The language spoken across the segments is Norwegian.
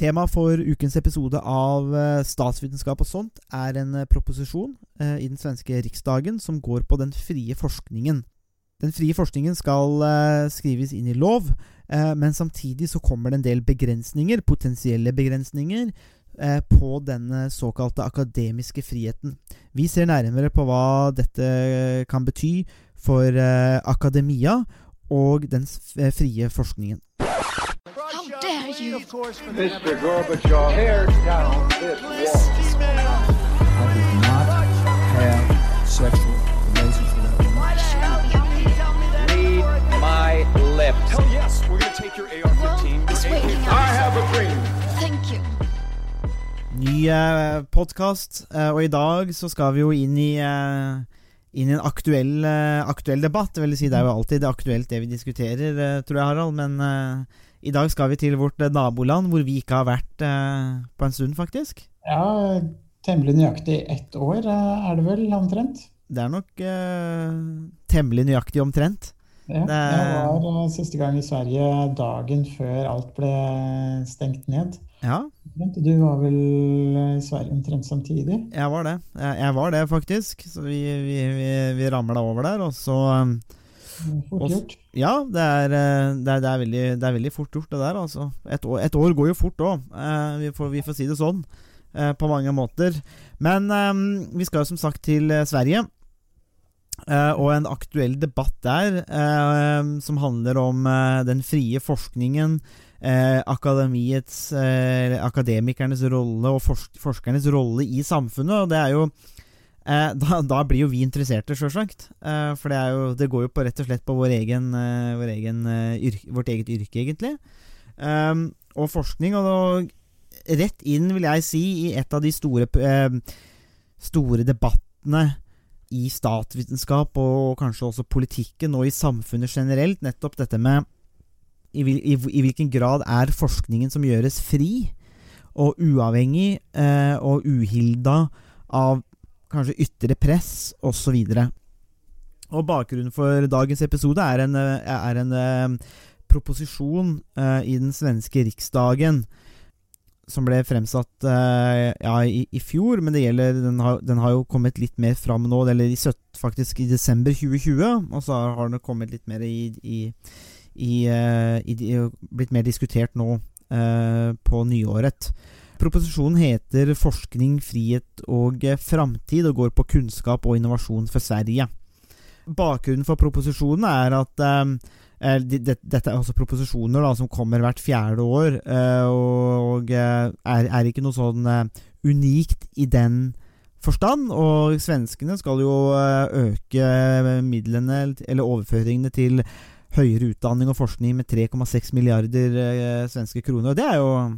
Temaet for ukens episode av eh, Statsvitenskap og sånt er en eh, proposisjon eh, i den svenske riksdagen som går på den frie forskningen. Den frie forskningen skal skrives inn i lov, men samtidig så kommer det en del begrensninger, potensielle begrensninger, på denne såkalte akademiske friheten. Vi ser nærmere på hva dette kan bety for akademia og den frie forskningen. Dare you? Mr. Gorbachev, tear down this wall. I did not have sexual relations with that woman. Read my lips. Hell yes, we're gonna take your AR-15. It's waiting I have a dream. Thank you. Ny eh, podkast, eh, og i dag så skal vi jo inn i eh, inn i en aktuell, aktuell debatt. Det vil si, det er jo alltid det aktuelt det vi diskuterer, tror jeg, Harald. Men uh, i dag skal vi til vårt naboland, hvor vi ikke har vært eh, på en stund, faktisk. Ja, temmelig nøyaktig ett år er det vel, omtrent? Det er nok temmelig nøyaktig omtrent. Ja, det... Jeg var siste gang i Sverige dagen før alt ble stengt ned. Ja. Du var vel i Sverige omtrent samtidig? Jeg var det. Jeg, jeg var det, faktisk. Så vi, vi, vi, vi ramla over der, og så Fort gjort. Ja, det er, det, er, det, er veldig, det er, veldig, fort gjort, det der. Altså. Et, år, et år går jo fort òg, eh, vi, vi, får si det sånn. Eh, på mange måter. Men eh, vi skal jo som sagt til Sverige. og en aktuell debatt der som handler om den frie forskningen eh, akademiets, eh, akademikernes rolle og forsk forskernes rolle i samfunnet. Og det er jo eh, da, da, blir jo vi interesserte, sjølsagt. Eh, for det, jo, det, går jo på, rett og slett på vår egen, eh, vår egen, eh, yrke, vårt eget yrke, egentlig. og forskning. Og, og rett inn, vil jeg si, i et av de store, store debattene i statsvitenskap og kanskje også politikken og i samfunnet generelt, nettopp dette med i, i, i, hvilken grad er forskningen som gjøres fri og uavhengig eh, og uhilda av kanskje ytre press osv. Og bakgrunnen for dagens episode er en, er en eh, proposisjon eh, i den svenske riksdagen som ble fremsatt eh, ja, i, i, fjor, men gjelder, den har, den, har, jo kommet litt mer fram nå, eller i, faktisk i desember 2020, og så har den kommet litt mer i, i eh, blitt mer diskutert nå eh, på nyåret. Proposisjonen heter 'Forskning, frihet og framtid' og går på kunnskap og innovasjon for Sverige. Bakgrunnen for proposisjonen er at eh, dette er altså proposisjoner da, som kommer hvert fjerde år, og er, er ikke noe sånn unikt i den forstand. Og svenskene skal jo øke midlene, eller overføringene til høyere utdanning og forskning med 3,6 milliarder eh, svenske kroner. Og det er jo, eh,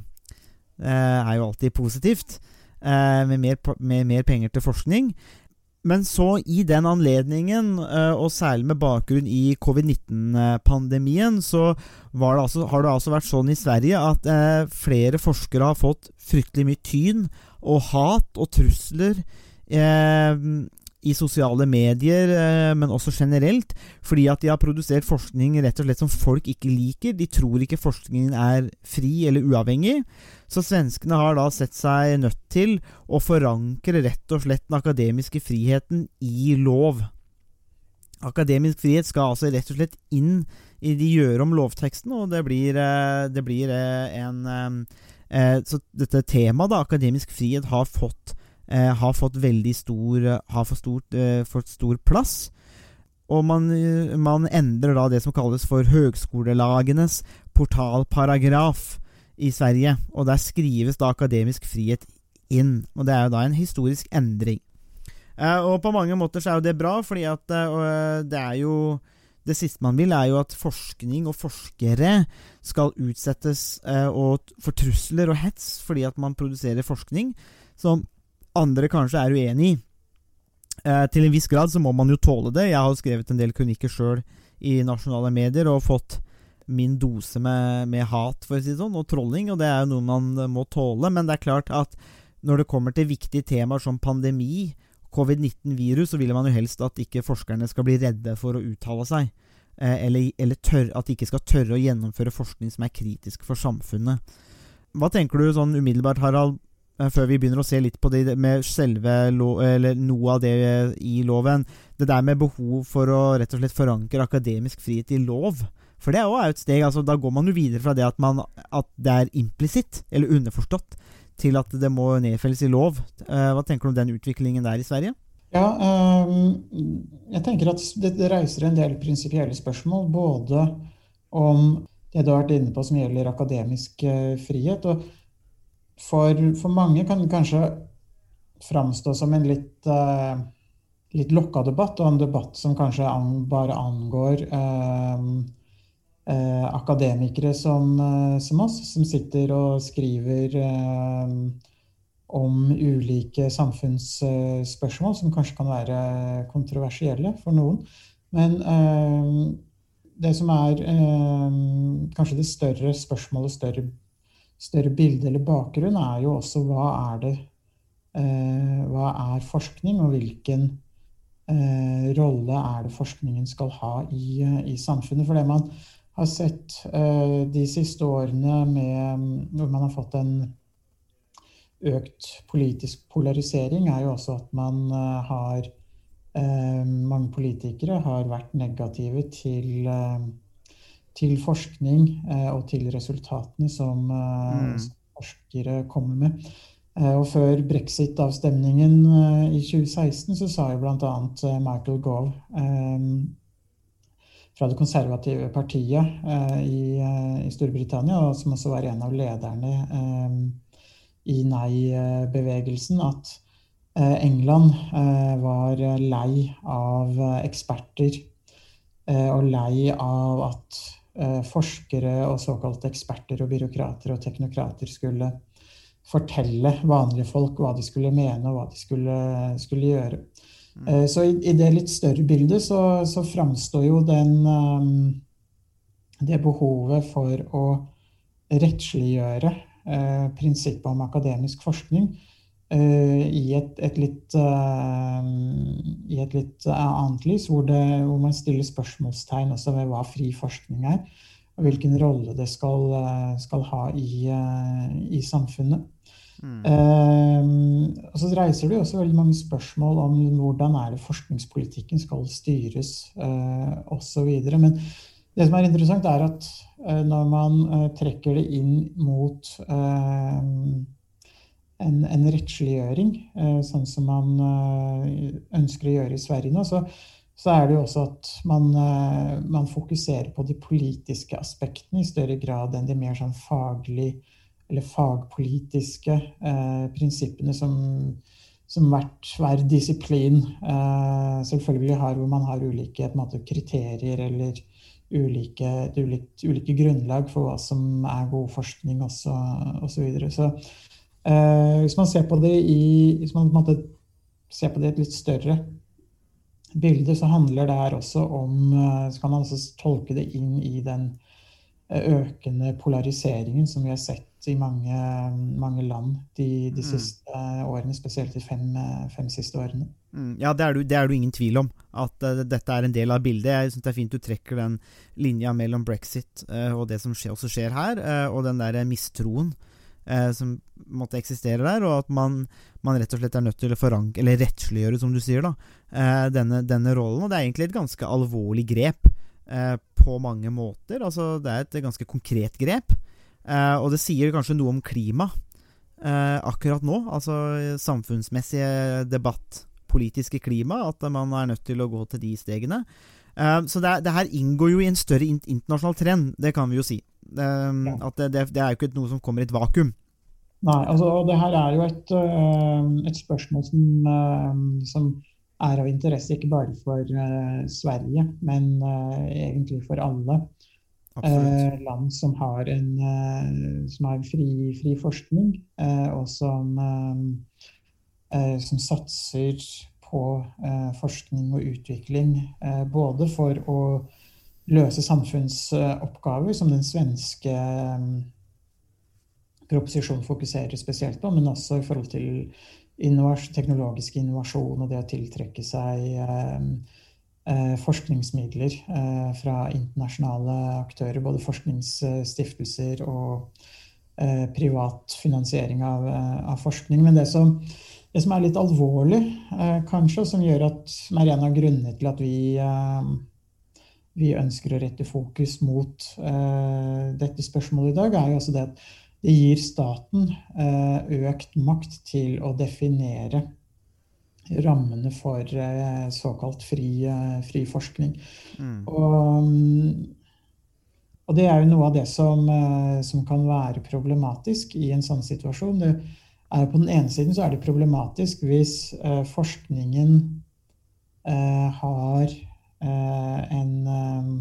er jo alltid positivt, eh, med mer, med, mer, penger til forskning. Men så, i den anledningen, eh, og særlig med bakgrunn i covid-19-pandemien, så det altså, har det altså vært sånn i Sverige at eh, flere forskere har fått fryktelig mye tyn og hat og trusler eh, i sosiale medier, eh, men også generelt, fordi at de har produsert forskning rett og slett som folk ikke liker. De tror ikke forskningen er fri eller uavhengig. Så svenskene har da sett seg nødt til å forankre rett og slett den akademiske friheten i lov. Akademisk frihet skal altså rett og slett inn i de gjør om lovteksten, og det blir, eh, det blir eh, en Så dette temaet, da, akademisk frihet, har fått eh, har fått veldig stor Har fått, stort, eh, fått stor plass. Og man, man, endrer da det som kalles for høgskolelagenes portalparagraf i Sverige. Og der skrives da akademisk frihet inn. Og det er jo da en historisk endring. Eh, og på mange måter så er jo det bra, fordi at eh, det er jo det siste man vil, er jo at forskning og forskere skal utsettes eh, for trusler og hets fordi at man produserer forskning som andre kanskje er uenig i. Eh, til en viss grad så må man jo tåle det. Jeg har skrevet en del kronikker sjøl i nasjonale medier og fått min dose med, med, hat, for å si det sånn, og trolling, og det er jo noe man må tåle. Men det er klart at når det kommer til viktige temaer som pandemi, covid-19-virus, så vil man jo helst at ikke forskerne skal bli redde for å uttale seg. Eh, eller, eller tør, at de ikke skal tørre å gjennomføre forskning som er kritisk for samfunnet. hva tenker du sånn umiddelbart, Harald, før vi begynner å se litt på det med selve eller noe av det i loven? Det der med behov for å rett og slett forankre akademisk frihet i lov. For det er jo et steg. altså Da går man jo videre fra det at, man, at det er implisitt, eller underforstått, til at det må nedfelles i lov. Eh, hva tenker du om den utviklingen der i Sverige? Ja, um, jeg tenker at det, det reiser en del prinsipielle spørsmål. Både om det du har vært inne på som gjelder akademisk eh, frihet. Og for, for mange kan det kanskje framstå som en litt, eh, litt lokka debatt, og en debatt som kanskje an, bare angår eh, eh, akademikere som, eh, som, oss, som sitter og skriver eh, om ulike samfunnsspørsmål som kanskje kan være kontroversielle for noen. Men det som er eh, kanskje det større spørsmålet, større, større bilde eller bakgrunn, er jo også hva er det eh, Hva er forskning, og hvilken eh, rolle er det forskningen skal ha i, i samfunnet? For det man har sett eh, de siste årene med, hvor man har fått en økt politisk polarisering, er jo også at man eh, har Eh, mange politikere har vært negative til, eh, til forskning eh, og til resultatene som, mm. forskere kommer med. Og før brexit-avstemningen i 2016 så sa jo bl.a. Michael Gove fra det konservative partiet i, i, Storbritannia, og som også var en av lederne i nei-bevegelsen, at Eh, England eh, var lei av eksperter og lei av at forskere og såkalte eksperter og byråkrater og teknokrater skulle fortelle vanlige folk hva de skulle mene og hva de skulle, skulle gjøre. Mm. Så i, i, det litt større bildet så, så framstår jo den det behovet for å rettsliggjøre prinsippet om akademisk forskning Eh, i et, et, litt, uh, i et litt annet lys, hvor, det, hvor, man stiller spørsmålstegn også ved hva fri forskning er, og hvilken rolle det skal, skal ha i, uh, i samfunnet. Mm. Uh, og så reiser det også veldig mange spørsmål om hvordan er det forskningspolitikken skal styres, uh, osv. Men det som er interessant, er at når man trekker det inn mot en, en rettsliggjøring, eh, sånn som man eh, ønsker å gjøre i Sverige nå, så, så er det jo også at man, eh, man, fokuserer på de politiske aspektene i større grad enn de mer sånn faglig eller fagpolitiske eh, prinsippene som, som hvert, hver disiplin eh, selvfølgelig har, hvor man har ulike måte, kriterier eller ulike, ulike, ulike, grunnlag for hva som er god forskning osv. Og så, videre. så hvis man ser på det i hvis man på ser på det i et litt større bilde, så handler det her også om eh, Så kan man også tolke det inn i den eh, økende polariseringen som vi har sett i mange, mange land de, de mm. siste mm. årene, spesielt de fem, fem siste årene. Mm, ja, det er, det er, du, ingen tvil om. At uh, dette er en del av bildet. Jeg synes Det er fint du trekker den linja mellom brexit uh, og det som skje, også skjer her, uh, og den der mistroen eh, som måtte eksistere der, og at man, man, rett og slett er nødt til å forankre, eller rettsliggjøre, som du sier, da, eh, denne, denne, rollen. Og det er egentlig et ganske alvorlig grep eh, på mange måter. Altså, det er et ganske konkret grep. Eh, og det sier kanskje noe om klima eh, akkurat nå. Altså samfunnsmessige debatt, politiske klima, at man er nødt til å gå til de stegene. Uh, så det, det, her inngår jo i en større internasjonal trend, det kan vi jo si. Um, ja. At det, det, er jo ikke noe som kommer i et vakuum. Nei, altså det her er jo et, uh, et spørsmål som, uh, som, er av interesse ikke bare for Sverige, men egentlig for alle land som har, en, som har fri, fri forskning, og som, som satser på forskning og utvikling. både for å løse samfunnsoppgaver, som den svenske mm, proposisjonen fokuserer spesielt på, men også i forhold til innovas teknologisk innovasjon og det å tiltrekke seg eh, eh, forskningsmidler eh, fra internasjonale aktører, både forskningsstiftelser og eh, privat finansiering av, av forskning. Men det som, det som er litt alvorlig, kanskje, og som, gjør at, som er en av grunnene til at vi, vi ønsker å rette fokus mot eh, dette spørsmålet i dag, er jo altså det at det gir staten eh, økt makt til å definere rammene for eh, såkalt fri, fri forskning. Mm. Og, og det er jo noe av det som, som kan være problematisk i en sånn situasjon. Det er På den ene siden så er det problematisk hvis forskningen eh, har en eh,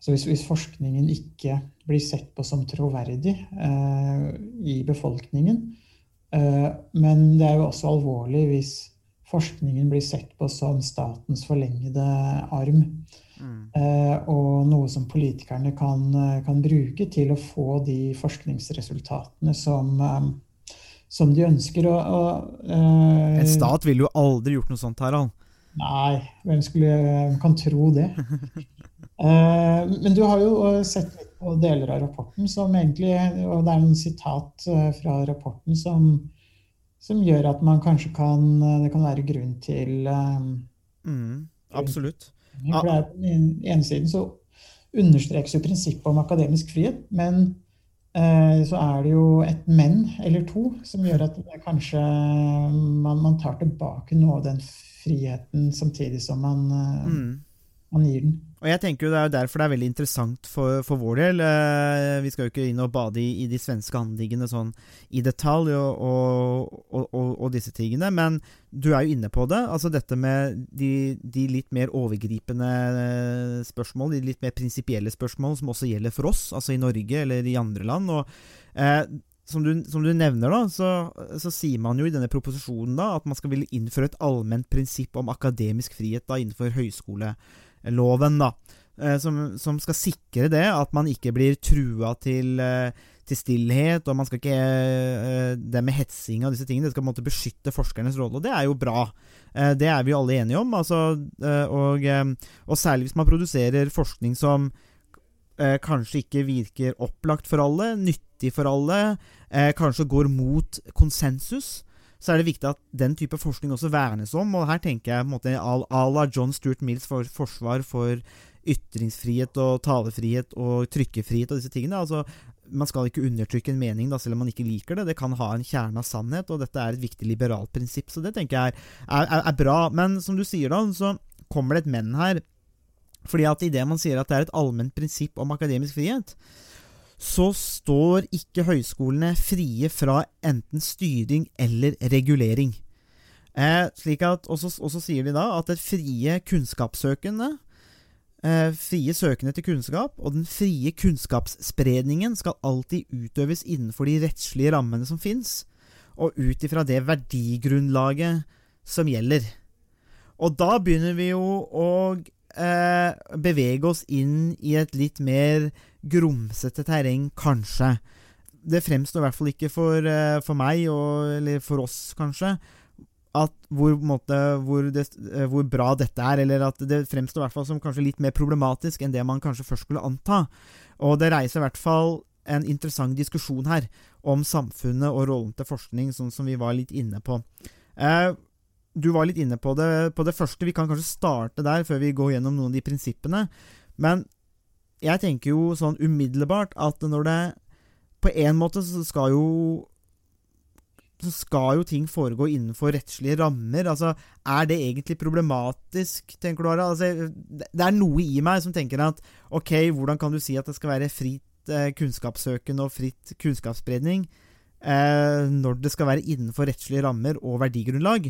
Så hvis, hvis forskningen ikke blir sett på som troverdig eh, i befolkningen eh, Men det er jo også alvorlig hvis forskningen blir sett på som statens forlengede arm. Mm. Eh, og noe som politikerne kan, eh, kan bruke til å få de forskningsresultatene som, eh, som de ønsker. Og, og, eh, En stat ville jo aldri gjort noe sånt, Harald. Nei, hvem skulle kan tro det? Eh, men du har jo eh, sett litt på deler av rapporten som egentlig Og det er noen sitat eh, fra rapporten som, som gjør at man kanskje kan Det kan være grunn til Mm. Absolutt. For det er på den ene siden så understrekes jo prinsippet om akademisk frihet, men så er det jo et men eller to som gjør at det kanskje man, man tar tilbake noe av den friheten samtidig som man, eh, Mm. man gir den. Og jeg tenker jo Det er jo derfor det er veldig interessant for, for vår del. Eh, vi skal jo ikke inn og bade i, i de svenske anliggende sånn i detalj og, og, og, og, og disse tingene, men du er jo inne på det. Altså dette med de, de litt mer overgripende eh, spørsmål, de litt mer prinsipielle spørsmål som også gjelder for oss, altså i Norge eller i andre land. og eh, som du, som du nevner, da, så, så sier man jo i denne proposisjonen da, at man skal ville innføre et allment prinsipp om akademisk frihet da, innenfor høyskoleloven. da, eh, som, som skal sikre det, at man ikke blir trua til, eh, til stillhet, og man skal ikke eh, Det med hetsing og disse tingene, det skal på en måte beskytte forskernes rolle, og det er jo bra. Det er vi jo alle enige om. Altså, og, og særlig hvis man produserer forskning som kanskje ikke virker opplagt for alle, nyttig for alle, eh, kanskje går mot konsensus, så er det viktig at den type forskning også vernes om. Og her tenker jeg på en måte à la John Stuart Mills for, forsvar for ytringsfrihet og talefrihet og trykkefrihet og disse tingene. altså man skal ikke undertrykke en mening da, selv om man ikke liker det. Det kan ha en kjerne av sannhet, og dette er et viktig liberalt prinsipp. Så det tenker jeg er, er, er bra. Men som du sier, da, så kommer det et men her. Fordi at idet man sier at det er et allment prinsipp om akademisk frihet, så står ikke høyskolene frie fra enten styring eller regulering. Eh, slik at, Og så sier de da at det frie kunnskapssøkende, eh, frie søkende til kunnskap, og den frie kunnskapsspredningen skal alltid utøves innenfor de rettslige rammene som fins, og ut ifra det verdigrunnlaget som gjelder. Og da begynner vi jo å eh, bevege oss inn i et litt mer grumsete terreng, kanskje. Det fremstår i hvert fall ikke for, eh, for meg, og, eller for oss, kanskje, hvor, måte, hvor, det, eh, hvor bra dette er, eller at det fremstår i hvert fall som kanskje litt mer problematisk enn det man kanskje først skulle anta. Og det reiser i hvert fall en interessant diskusjon her om samfunnet og rollen til forskning, sånn som vi var litt inne på. Eh, du var litt inne på det, på det første. Vi kan kanskje starte der før vi går gjennom noen av de prinsippene. Men jeg tenker jo sånn umiddelbart at når det På en måte så skal jo så skal jo ting foregå innenfor rettslige rammer. Altså, Er det egentlig problematisk, tenker du, Ara? Altså, det er noe i meg som tenker at ok, hvordan kan du si at det skal være fritt eh, kunnskapssøken og fritt kunnskapsspredning eh, når det skal være innenfor rettslige rammer og verdigrunnlag?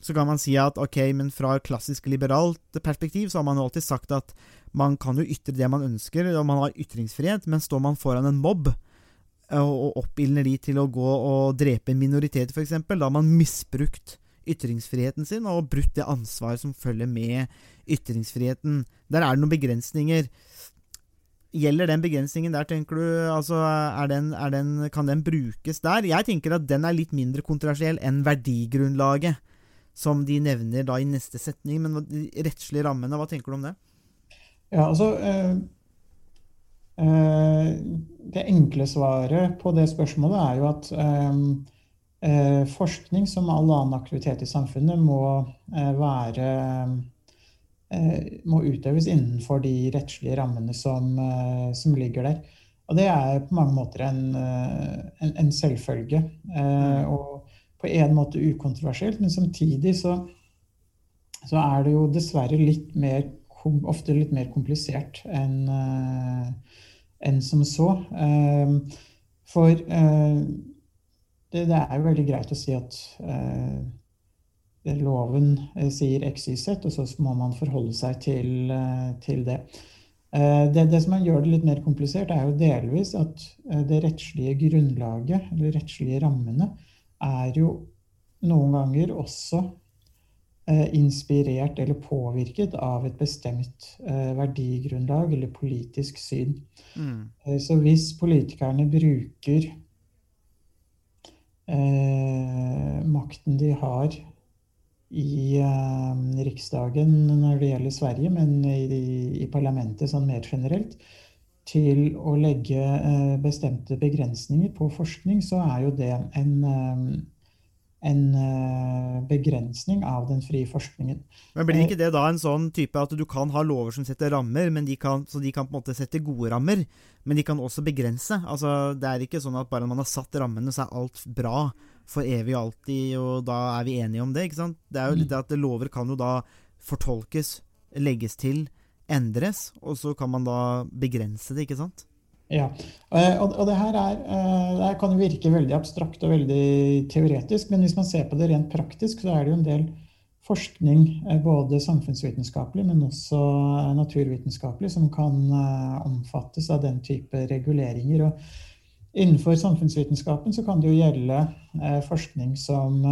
Så kan man si at ok, men fra klassisk liberalt perspektiv så har man jo alltid sagt at man kan jo ytre det man ønsker, og man har ytringsfrihet, men står man foran en mobb eh, og oppildner de til å gå og drepe en minoritet, f.eks., da har man misbrukt ytringsfriheten sin og brutt det ansvaret som følger med ytringsfriheten. Der er det noen begrensninger. Gjelder den begrensningen der, tenker du? Altså, den, den, kan den brukes der? Jeg tenker at den er litt mindre kontroversiell enn verdigrunnlaget, som de nevner da i neste setning. Men de rettslige rammene, hva tenker du om det? Ja, altså eh, eh, det enkle svaret på det spørsmålet er jo at eh, eh, forskning, som all annen aktivitet i samfunnet, må eh, være eh, må utøves innenfor de rettslige rammene som, eh, som ligger der. Og det er på mange måter en, en, en selvfølge. Eh, og på en måte ukontroversielt, men samtidig så, så er det jo dessverre litt mer, ofte litt mer komplisert enn eh, enn som så. Eh, for eh, det, det er jo veldig greit å si at eh, loven sier x, y, z, og så må man forholde seg til, til det. Det, det som gjør det litt mer komplisert, er jo delvis at det rettslige grunnlaget, eller rettslige rammene, er jo noen ganger også eh, inspirert eller påvirket av et bestemt eh, verdigrunnlag eller politisk syn. Mm. Eh, Så hvis politikerne bruker eh, makten de har i eh, Riksdagen når det gjelder Sverige, men i, i parlamentet sånn mer generelt, til å legge eh, bestemte begrensninger på forskning, så er jo det en, eh, en eh, begrensning av den frie forskningen. Men blir ikke det da en sånn type at du kan ha lover som setter rammer, men de kan, så de kan på en måte sette gode rammer, men de kan også begrense? Altså, Det er ikke sånn at bare man har satt rammene, så er alt bra for evig og alltid, og da er vi enige om det. ikke sant? Det er jo litt det at lover kan jo da fortolkes, legges til, endres, og så kan man da begrense det, ikke sant? Ja, eh, og, det her er, eh, det her kan virke veldig abstrakt og veldig teoretisk, men hvis man ser på det rent praktisk, så er det jo en del forskning, eh, både samfunnsvitenskapelig, men også naturvitenskapelig, som kan omfattes av den type reguleringer. Og innenfor samfunnsvitenskapen så kan det jo gjelde forskning som,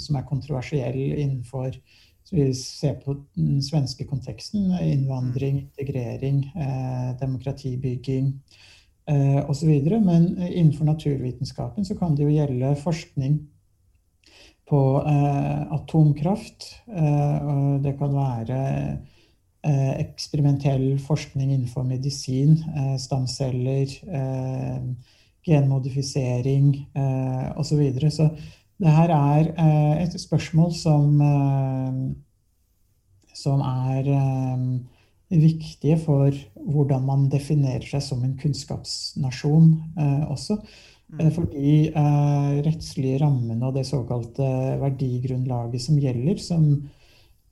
som er kontroversiell innenfor så vi ser på den svenske konteksten, innvandring, integrering, eh, demokratibygging eh, osv. Men innenfor naturvitenskapen så kan det jo gjelde forskning på eh, atomkraft. Eh, og det kan være eh, eksperimentell forskning innenfor medisin, eh, stamceller, eh, genmodifisering eh, osv. Så, videre. så det her er eh, et spørsmål som, eh, som er eh, viktige for hvordan man definerer seg som en kunnskapsnasjon eh, også. Eh, Fordi eh, rettslige rammene og det såkalte verdigrunnlaget som gjelder, som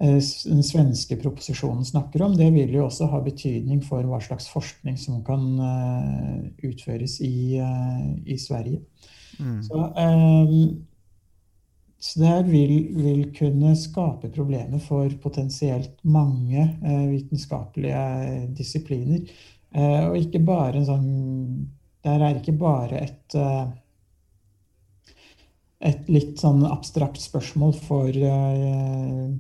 eh, den svenske proposisjonen snakker om, det vil jo også ha betydning for hva slags forskning som kan utføres i, i Sverige. Mm. Så, så det her vil, vil kunne skape problemer for potensielt mange eh, vitenskapelige disipliner. Eh, og ikke bare en sånn Der er ikke bare et eh, et litt sånn abstrakt spørsmål for eh,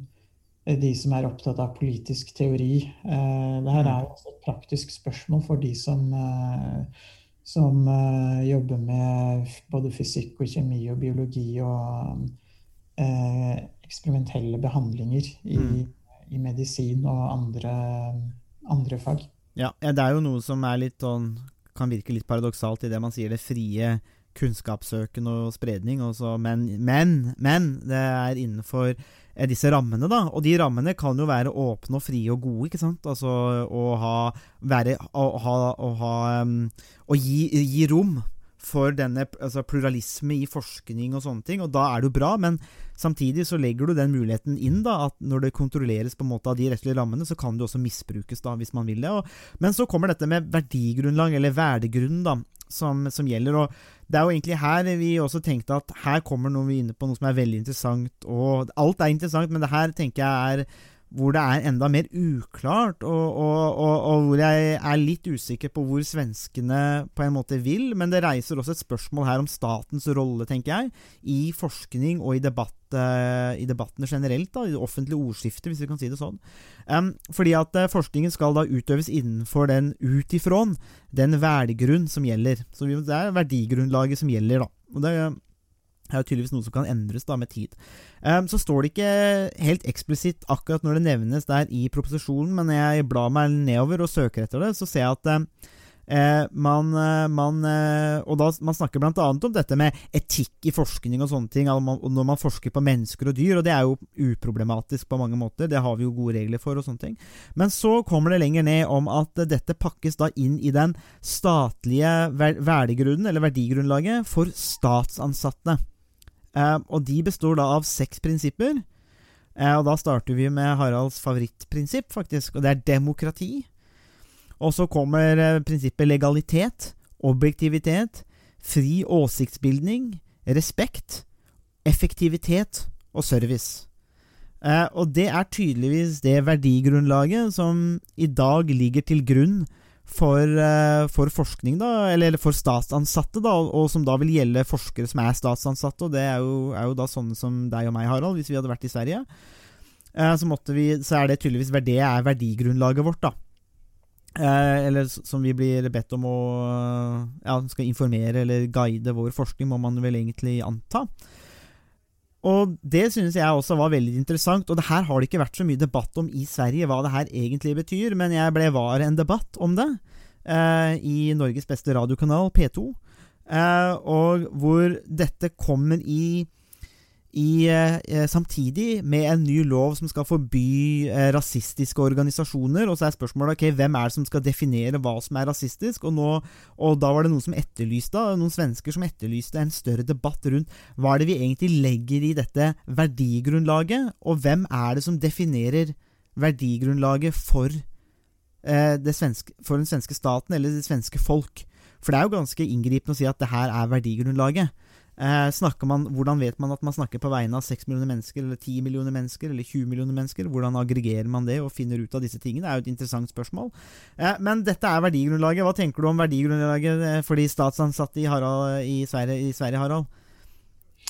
de som er opptatt av politisk teori. Eh, det her er også et praktisk spørsmål for de som eh, som eh, jobber med både fysikk og kjemi og biologi og eh, eksperimentelle behandlinger i, Mm. i medisin og andre, andre fag. Ja, det er jo noe som er litt sånn Kan virke litt paradoksalt i det man sier det frie kunnskapssøken og spredning, og så- men, men, men det er innenfor eh, disse rammene, da. Og de rammene kan jo være åpne og frie og gode, ikke sant. Altså å ha være, å ha, å ha um, Å gi, gi rom for denne altså, pluralisme i forskning og sånne ting, og da er det jo bra, men samtidig så legger du den muligheten inn, da, at når det kontrolleres på en måte av de rettslige rammene, så kan det også misbrukes, da, hvis man vil det. Og, men så kommer dette med verdigrunnlag, eller verdegrunn, da, som, som gjelder. og det er jo egentlig her vi også tenkte at her kommer noe vi er inne på noe som er veldig interessant. Og alt er interessant, men det her tenker jeg er hvor det er enda mer uklart, og, og, og, og hvor jeg er litt usikker på hvor svenskene på en måte vil. Men det reiser også et spørsmål her om statens rolle, tenker jeg, i forskning og i, debatt, eh, i debattene generelt, da, i det offentlige ordskiftet, hvis vi kan si det sånn. Um, fordi at eh, forskningen skal da utøves innenfor den ut ifrån den verdigrunn som gjelder. Så det er verdigrunnlaget som gjelder, da. Og det er jo tydeligvis noe som kan endres da med tid. Um, så står det ikke helt eksplisitt akkurat når det nevnes der i proposisjonen, men når jeg blar meg nedover og søker etter det, så ser jeg at um, man, eh, man, og da, man snakker bl.a. om dette med etikk i forskning og sånne ting. Når man forsker på mennesker og dyr, og det er jo uproblematisk på mange måter. Det har vi jo gode regler for og sånne ting. Men så kommer det lenger ned om at dette pakkes da inn i den statlige ver verdigrunnen, eller verdigrunnlaget, for statsansatte. Eh, og de består da av seks prinsipper. Eh, og da starter vi med Haralds favorittprinsipp, faktisk, og det er demokrati. Og så kommer eh, prinsippet legalitet, objektivitet, fri åsiktsbildning, respekt, effektivitet og service. Og det er tydeligvis det verdigrunnlaget som i dag ligger til grunn for, eh, for forskning, da, eller, for statsansatte, da, og, som da vil gjelde forskere som er statsansatte, og det er jo, er jo da sånne som deg og meg, Harald, hvis vi hadde vært i Sverige. Eh, så, vi, så er det tydeligvis det er verdigrunnlaget vårt, da. Eh, eller som vi blir bedt om å Ja, skal informere eller guide vår forskning, må man vel egentlig anta. Og det synes jeg også var veldig interessant, og det her har det ikke vært så mye debatt om i Sverige, hva det her egentlig betyr, men jeg ble var en debatt om det eh, i Norges beste radiokanal, P2, eh, og hvor dette kommer i i, eh, samtidig med en ny lov som skal forby eh, rasistiske organisasjoner. Og så er spørsmålet ok, hvem er det som skal definere hva som er rasistisk. Og, nå, og da var det noen som etterlyste, noen svensker som etterlyste en større debatt rundt hva er det vi egentlig legger i dette verdigrunnlaget, og hvem er det som definerer verdigrunnlaget for, eh, svenske, for den svenske staten eller det svenske folk. For det er jo ganske inngripende å si at det her er verdigrunnlaget. Eh, snakker man, hvordan vet man at man snakker på vegne av 6 millioner mennesker, eller 10 millioner mennesker, eller 20 millioner mennesker? Hvordan aggregerer man det og finner ut av disse tingene? Det er jo et interessant spørsmål. Eh, men dette er verdigrunnlaget. Hva tenker du om verdigrunnlaget eh, for de statsansatte i, Harald, i, Sverige, i Sverige, Harald?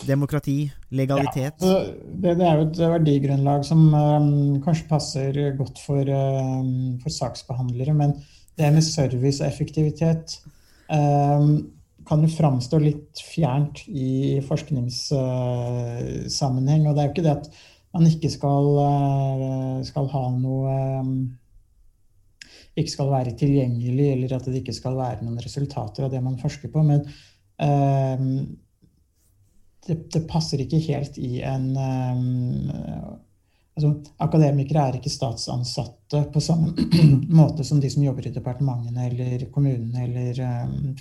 Demokrati, legalitet. Ja, altså, det, det er jo et verdigrunnlag som um, kanskje passer godt for, um, for saksbehandlere, men det med service og effektivitet um, kan jo framstå litt fjernt i forskningssammenheng. og det er jo ikke det at man ikke skal, uh, skal ha noe um, ikke skal være tilgjengelig, eller at det ikke skal være noen resultater av det man forsker på. Men uh, det, det, passer ikke helt i en um, altså, Akademikere er ikke statsansatte på samme måte som de som jobber i departementene eller kommunene eller, um,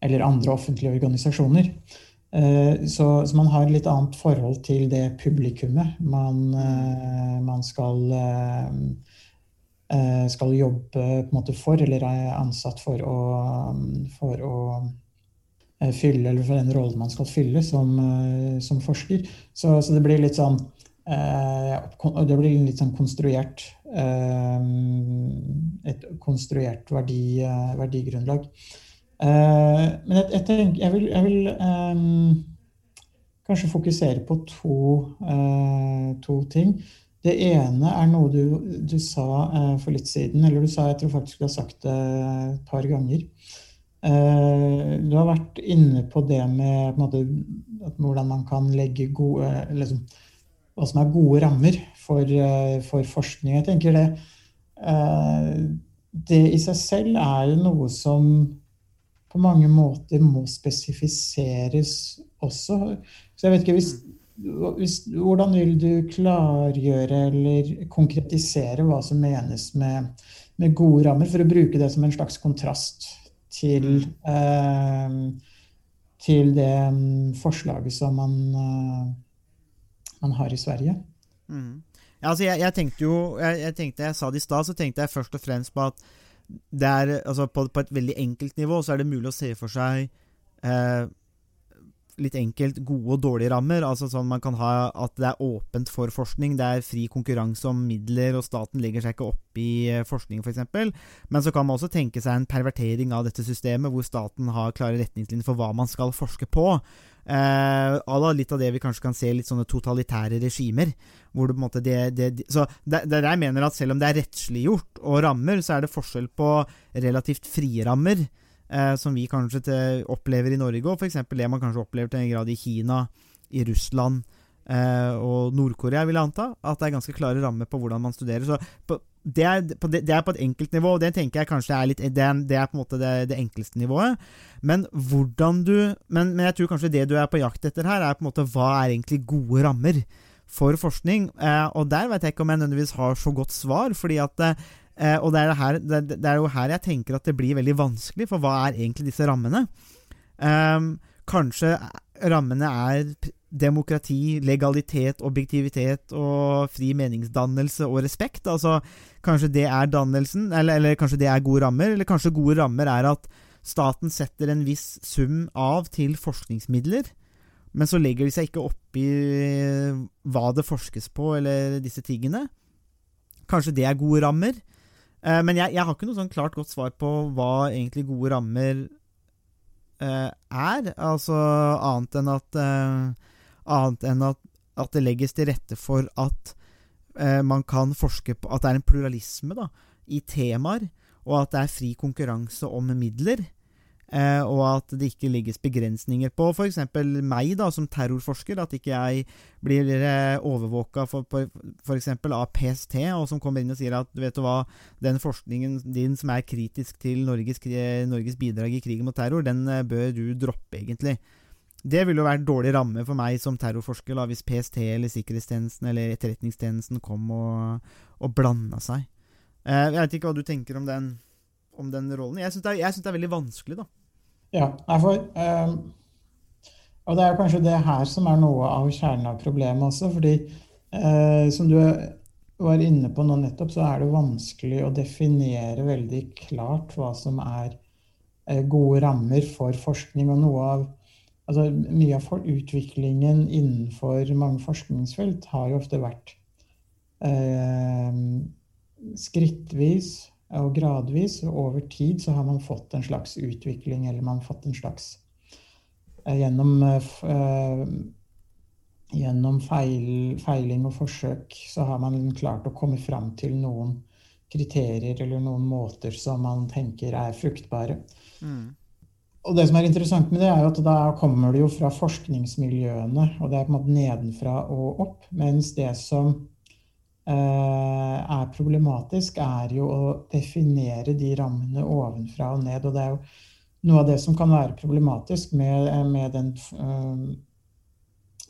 eller andre offentlige organisasjoner. Uh, så, så, man har et litt annet forhold til det publikummet man, uh, man skal uh, skal jobbe for, eller er ansatt for å, for å fylle, eller for den rollen man skal fylle som, som forsker. Så, så, det blir litt sånn det blir litt sånn konstruert et konstruert verdi, verdigrunnlag. Men jeg, jeg, tenker, jeg vil, jeg vil um, kanskje fokusere på to, uh, to ting. Det ene er noe du, du sa uh, for litt siden, eller du sa, jeg tror faktisk du har sagt det et par ganger. Uh, du har vært inne på det med på måte, hvordan man kan legge gode liksom, Hva som er gode rammer for, for forskning. Jeg tenker det Det i seg selv er jo noe som på mange måter må spesifiseres også. Så jeg vet ikke hvis, hvis, Hvordan vil du klargjøre eller konkretisere hva som menes med, med, gode rammer, for å bruke det som en slags kontrast til, eh, til det forslaget som man, eh, man har i Sverige? Mm. Ja, altså jeg, jeg, tenkte jo jeg, jeg, tenkte, jeg sa det i stad, så tenkte jeg først og fremst på at er, altså på, på, et veldig enkelt nivå så er det mulig å se for seg eh, litt enkelt gode og dårlige rammer. altså sånn Man kan ha at det er åpent for forskning, det er fri konkurranse om midler, og staten legger seg ikke opp i forskning f.eks. Men så kan man også tenke seg en pervertering av dette systemet, hvor staten har klare retningslinjer for hva man skal forske på. Eh, litt av det vi kanskje kan se litt sånne totalitære regimer. Hvor du på en måte det, det, så det, det jeg mener at Selv om det er rettsliggjort og rammer, så er det forskjell på relativt frie rammer, eh, som vi kanskje til, opplever i Norge, og f.eks. det man kanskje opplever til en grad i Kina, i Russland eh, og Nord-Korea, vil jeg anta. At det er ganske klare rammer på hvordan man studerer. Så på, det er, det er på et enkelt nivå, og det tenker jeg kanskje er litt Det er, det er på en måte det, det enkleste nivået. Men hvordan du men, men jeg tror kanskje det du er på jakt etter her, er på en måte hva er egentlig gode rammer for forskning? Eh, og der vet jeg ikke om jeg nødvendigvis har så godt svar, fordi at eh, Og det er, her, det, er jo her jeg tenker at det blir veldig vanskelig, for hva er egentlig disse rammene? Um, kanskje rammene er demokrati, legalitet, objektivitet og fri meningsdannelse og respekt. Altså, kanskje det er dannelsen, eller, eller kanskje det er gode rammer, eller kanskje gode rammer er at staten setter en viss sum av til forskningsmidler, men så legger de seg ikke opp i hva det forskes på, eller disse tingene. Kanskje det er gode rammer. Eh, men jeg, jeg har ikke noe sånn klart godt svar på hva egentlig gode rammer eh, er. Altså annet enn at eh, Annet enn at, at det legges til rette for at eh, man kan forske på At det er en pluralisme da, i temaer, og at det er fri konkurranse om midler. Eh, og at det ikke legges begrensninger på f.eks. meg da, som terrorforsker. At ikke jeg blir eh, overvåka eksempel av PST, og som kommer inn og sier at vet du hva, den forskningen din som er kritisk til Norges, Norges bidrag i krigen mot terror, den eh, bør du droppe, egentlig. Det ville jo vært dårlig ramme for meg som terrorforsker da, hvis PST eller Sikkerhetstjenesten eller Etterretningstjenesten kom og, og blanda seg. Eh, jeg vet ikke hva du tenker om den, om den rollen. Jeg syns det, det er veldig vanskelig, da. Ja, for ehm, Og det er kanskje det her som er noe av kjernen av problemet også, fordi eh, som du var inne på nå nettopp, så er det vanskelig å definere veldig klart hva som er eh, gode rammer for forskning. Og noe av altså Mye av utviklingen innenfor mange forskningsfelt har jo ofte vært eh, skrittvis og gradvis, og over tid så har man fått en slags utvikling, eller man har fått en slags eh, Gjennom, uh, gjennom feil, feiling og forsøk så har man klart å komme fram til noen kriterier eller noen måter som man tenker er fruktbare. Og det som er interessant med det, er at da kommer det jo fra forskningsmiljøene, og det er på en måte nedenfra og opp, mens det som er problematisk, er jo å definere de rammene ovenfra og ned. Og det er jo noe av det som kan være problematisk med, med den uh,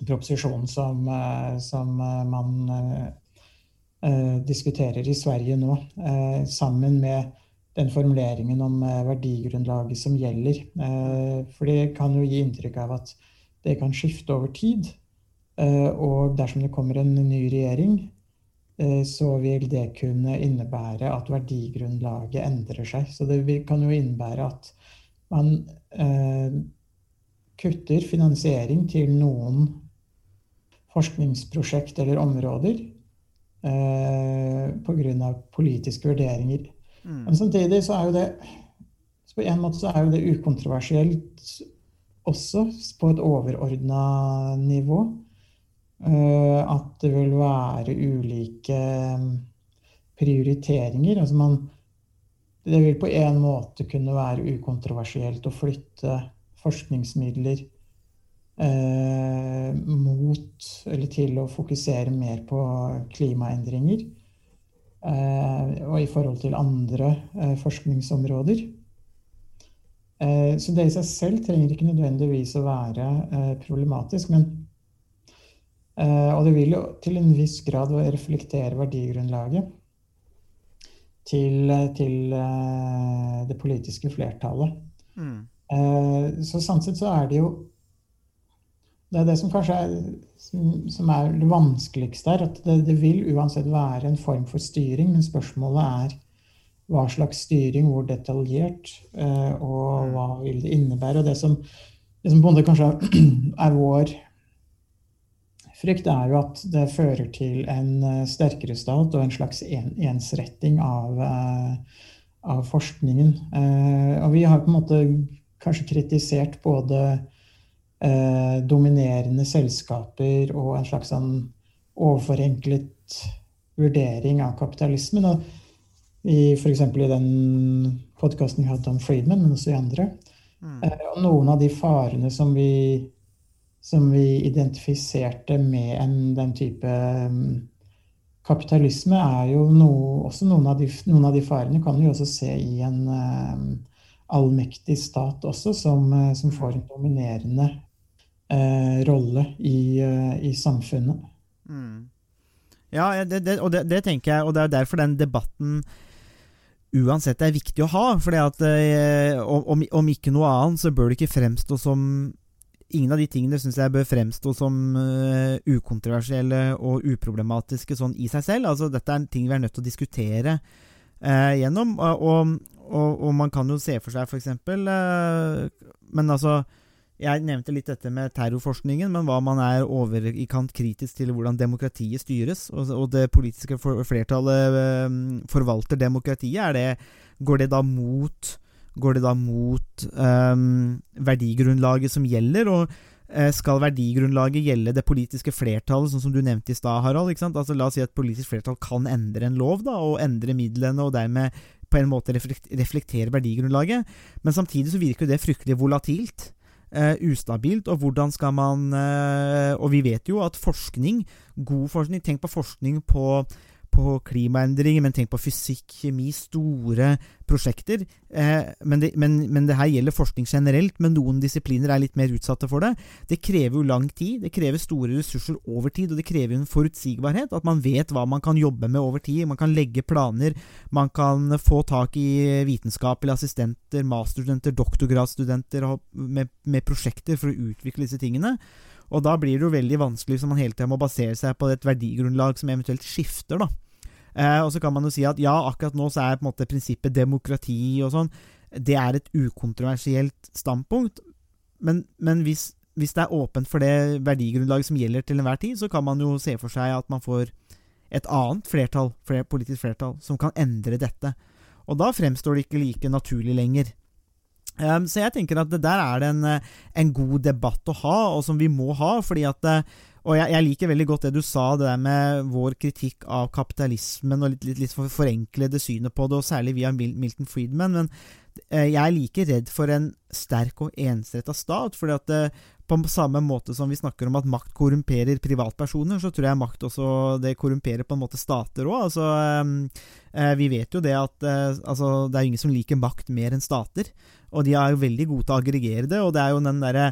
proposisjonen som, uh, som eh, man uh, eh, diskuterer i Sverige nå, eh, sammen med den formuleringen om eh, verdigrunnlaget som gjelder. Eh, For det kan jo gi inntrykk av at det kan skifte over tid. Eh, Og dersom det kommer en ny regjering, eh, så vil det kunne innebære at verdigrunnlaget endrer seg. Så det kan jo innebære at man eh, kutter finansiering til noen forskningsprosjekt eller områder eh, pga. politiske vurderinger. Men samtidig så er jo det På en måte så er jo det ukontroversielt også på et overordna nivå. Eh, At det vil være ulike prioriteringer. Altså man Det vil på en måte kunne være ukontroversielt å flytte forskningsmidler eh, mot eller til å fokusere mer på klimaendringer. Eh, og i forhold til andre eh, forskningsområder. Eh, så det i seg selv trenger ikke nødvendigvis å være eh, problematisk, men Og det vil jo til en viss grad reflektere verdigrunnlaget til, til eh, det politiske flertallet. Mm. Eh, Så sånn sett så er det jo Det er det som kanskje er, som, er det vanskeligste her. At det, det vil uansett være en form for styring, men spørsmålet er hva slags styring, hvor detaljert, eh, og hva vil det innebære. Og det som, det som kanskje er vår frykt, er jo at det fører til en eh, sterkere stat og en slags en, ensretting av, eh, av forskningen. Eh, og vi har på en måte kanskje kritisert både dominerende selskaper og en slags sånn overforenklet vurdering av kapitalismen. Og i F.eks. i den podkasten vi hadde om Friedman, men også i andre. Eh, og noen av de farene som vi, som vi identifiserte med en, den type mm, kapitalisme er jo noe, også noen av, de, noen av de farene kan vi også se i en eh, allmektig stat også, som, eh, som får en dominerende eh, rolle i, eh, i samfunnet. Ja, det, det, og det, det tenker jeg, og det er derfor den debatten uansett er viktig å ha. at eh, om, om ikke noe annet, så bør det ikke fremstå som Ingen av de tingene syns jeg bør fremstå som uh, ukontroversielle og uproblematiske sånn i seg selv. Altså, dette er ting vi er nødt til å diskutere uh, gjennom. Og, og, og, man kan jo se for seg f.eks. Uh, men altså jeg nevnte litt dette med terrorforskningen, men hva man er over i kant kritisk til hvordan demokratiet styres, og, og det politiske flertallet forvalter demokratiet, det, går det da mot Går det da mot um, verdigrunnlaget som gjelder? Og uh, skal verdigrunnlaget gjelde det politiske flertallet, sånn som du nevnte i stad, Harald? Altså, la oss si at politisk flertall kan endre en lov, da, og endre midlene, og dermed på en måte reflektere verdigrunnlaget. Men samtidig så virker det fryktelig volatilt. Uh, ustabilt, og hvordan skal man uh, Og vi vet jo at forskning, god forskning Tenk på forskning på på klimaendringer, men tenk på fysikk, kjemi, store prosjekter. Eh, men, det, men, men, det, her gjelder forskning generelt, men noen disipliner er litt mer utsatte for det. Det krever jo lang tid, det krever store ressurser over tid, og det krever en forutsigbarhet. At man vet hva man kan jobbe med over tid. Man kan legge planer, man kan få tak i vitenskapelige assistenter, masterstudenter, doktorgradsstudenter med, med prosjekter for å utvikle disse tingene. Og da blir det jo veldig vanskelig hvis man hele tida må basere seg på et verdigrunnlag som eventuelt skifter, da. Eh, og så kan man jo si at ja, akkurat nå så er på en måte prinsippet demokrati og sånn Det er et ukontroversielt standpunkt, men, men hvis, hvis, det er åpent for det verdigrunnlaget som gjelder til enhver tid, så kan man jo se for seg at man får et annet flertall, flere politisk flertall, som kan endre dette. Og da fremstår det ikke like naturlig lenger. Um, så jeg tenker at det der er det en, en, god debatt å ha, og som vi må ha. fordi at og jeg, jeg, liker veldig godt det du sa, det der med vår kritikk av kapitalismen og litt, litt, litt forenklede synet på det, og særlig via Milton Friedman. Men eh, jeg er like redd for en sterk og ensretta stat. fordi at eh, på samme måte som vi snakker om at makt korrumperer privatpersoner, så tror jeg makt også det korrumperer på en måte stater òg. Altså, eh, eh, vi vet jo det at eh, altså, det er ingen som liker makt mer enn stater. Og de er jo veldig gode til å aggregere det, og det er jo den derre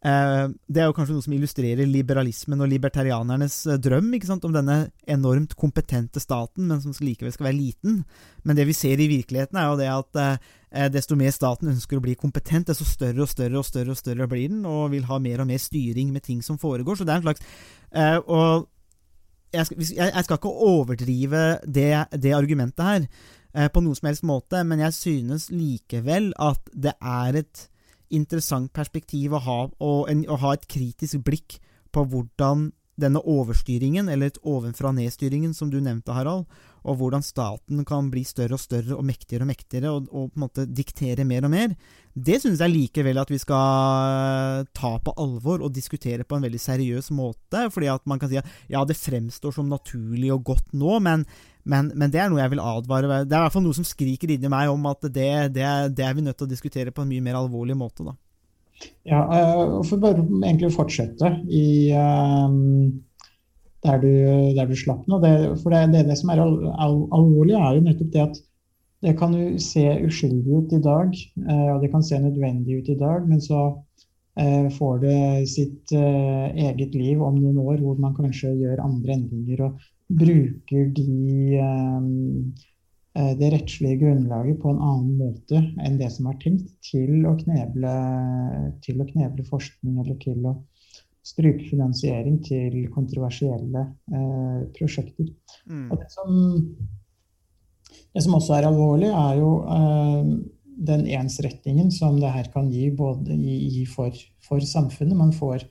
Eh, det er jo kanskje noe som illustrerer liberalismen og libertarianernes eh, drøm om denne enormt kompetente staten, men som likevel skal være liten. Men det vi ser i virkeligheten, er jo det at eh, desto mer staten ønsker å bli kompetent, desto større og større og større og større blir den, og vil ha mer og mer styring med ting som foregår. Så det er en slags Og jeg skal ikke overdrive det, det argumentet her på noen som helst måte, men jeg synes likevel at det er et interessant perspektiv å ha, og en, å ha et kritisk blikk på hvordan denne overstyringen, eller ovenfra-ned-styringen, som du nevnte, Harald, og hvordan staten kan bli større og større og mektigere og mektigere, og, og på en måte diktere mer og mer, det synes jeg likevel at vi skal ta på alvor og diskutere på en veldig seriøs måte. fordi at man kan si at ja, det fremstår som naturlig og godt nå, men men, men, det er noe jeg vil advare Det er i hvert fall noe som skriker inni meg om at det, det, det, er vi nødt til å diskutere på en mye mer alvorlig måte. da. Ja, og for bare egentlig fortsette i um, der, du, der, du, slapp nå. Det, for det, det, det som er al al alvorlig, er jo nettopp det at det kan jo se uskyldig ut i dag, uh, og det kan se nødvendig ut i dag, men så får det sitt eget liv om noen år hvor man kanskje gjør andre endringer. og bruker de eh, eh, det rettslige grunnlaget på en annen måte enn det som er tenkt, til å kneble, til å kneble forskning eller til å stryke finansiering til kontroversielle eh, prosjekter. Mm. Det som, det som, også er alvorlig, er jo eh, den ensrettingen som det her kan gi både i, i for, for, samfunnet. Man får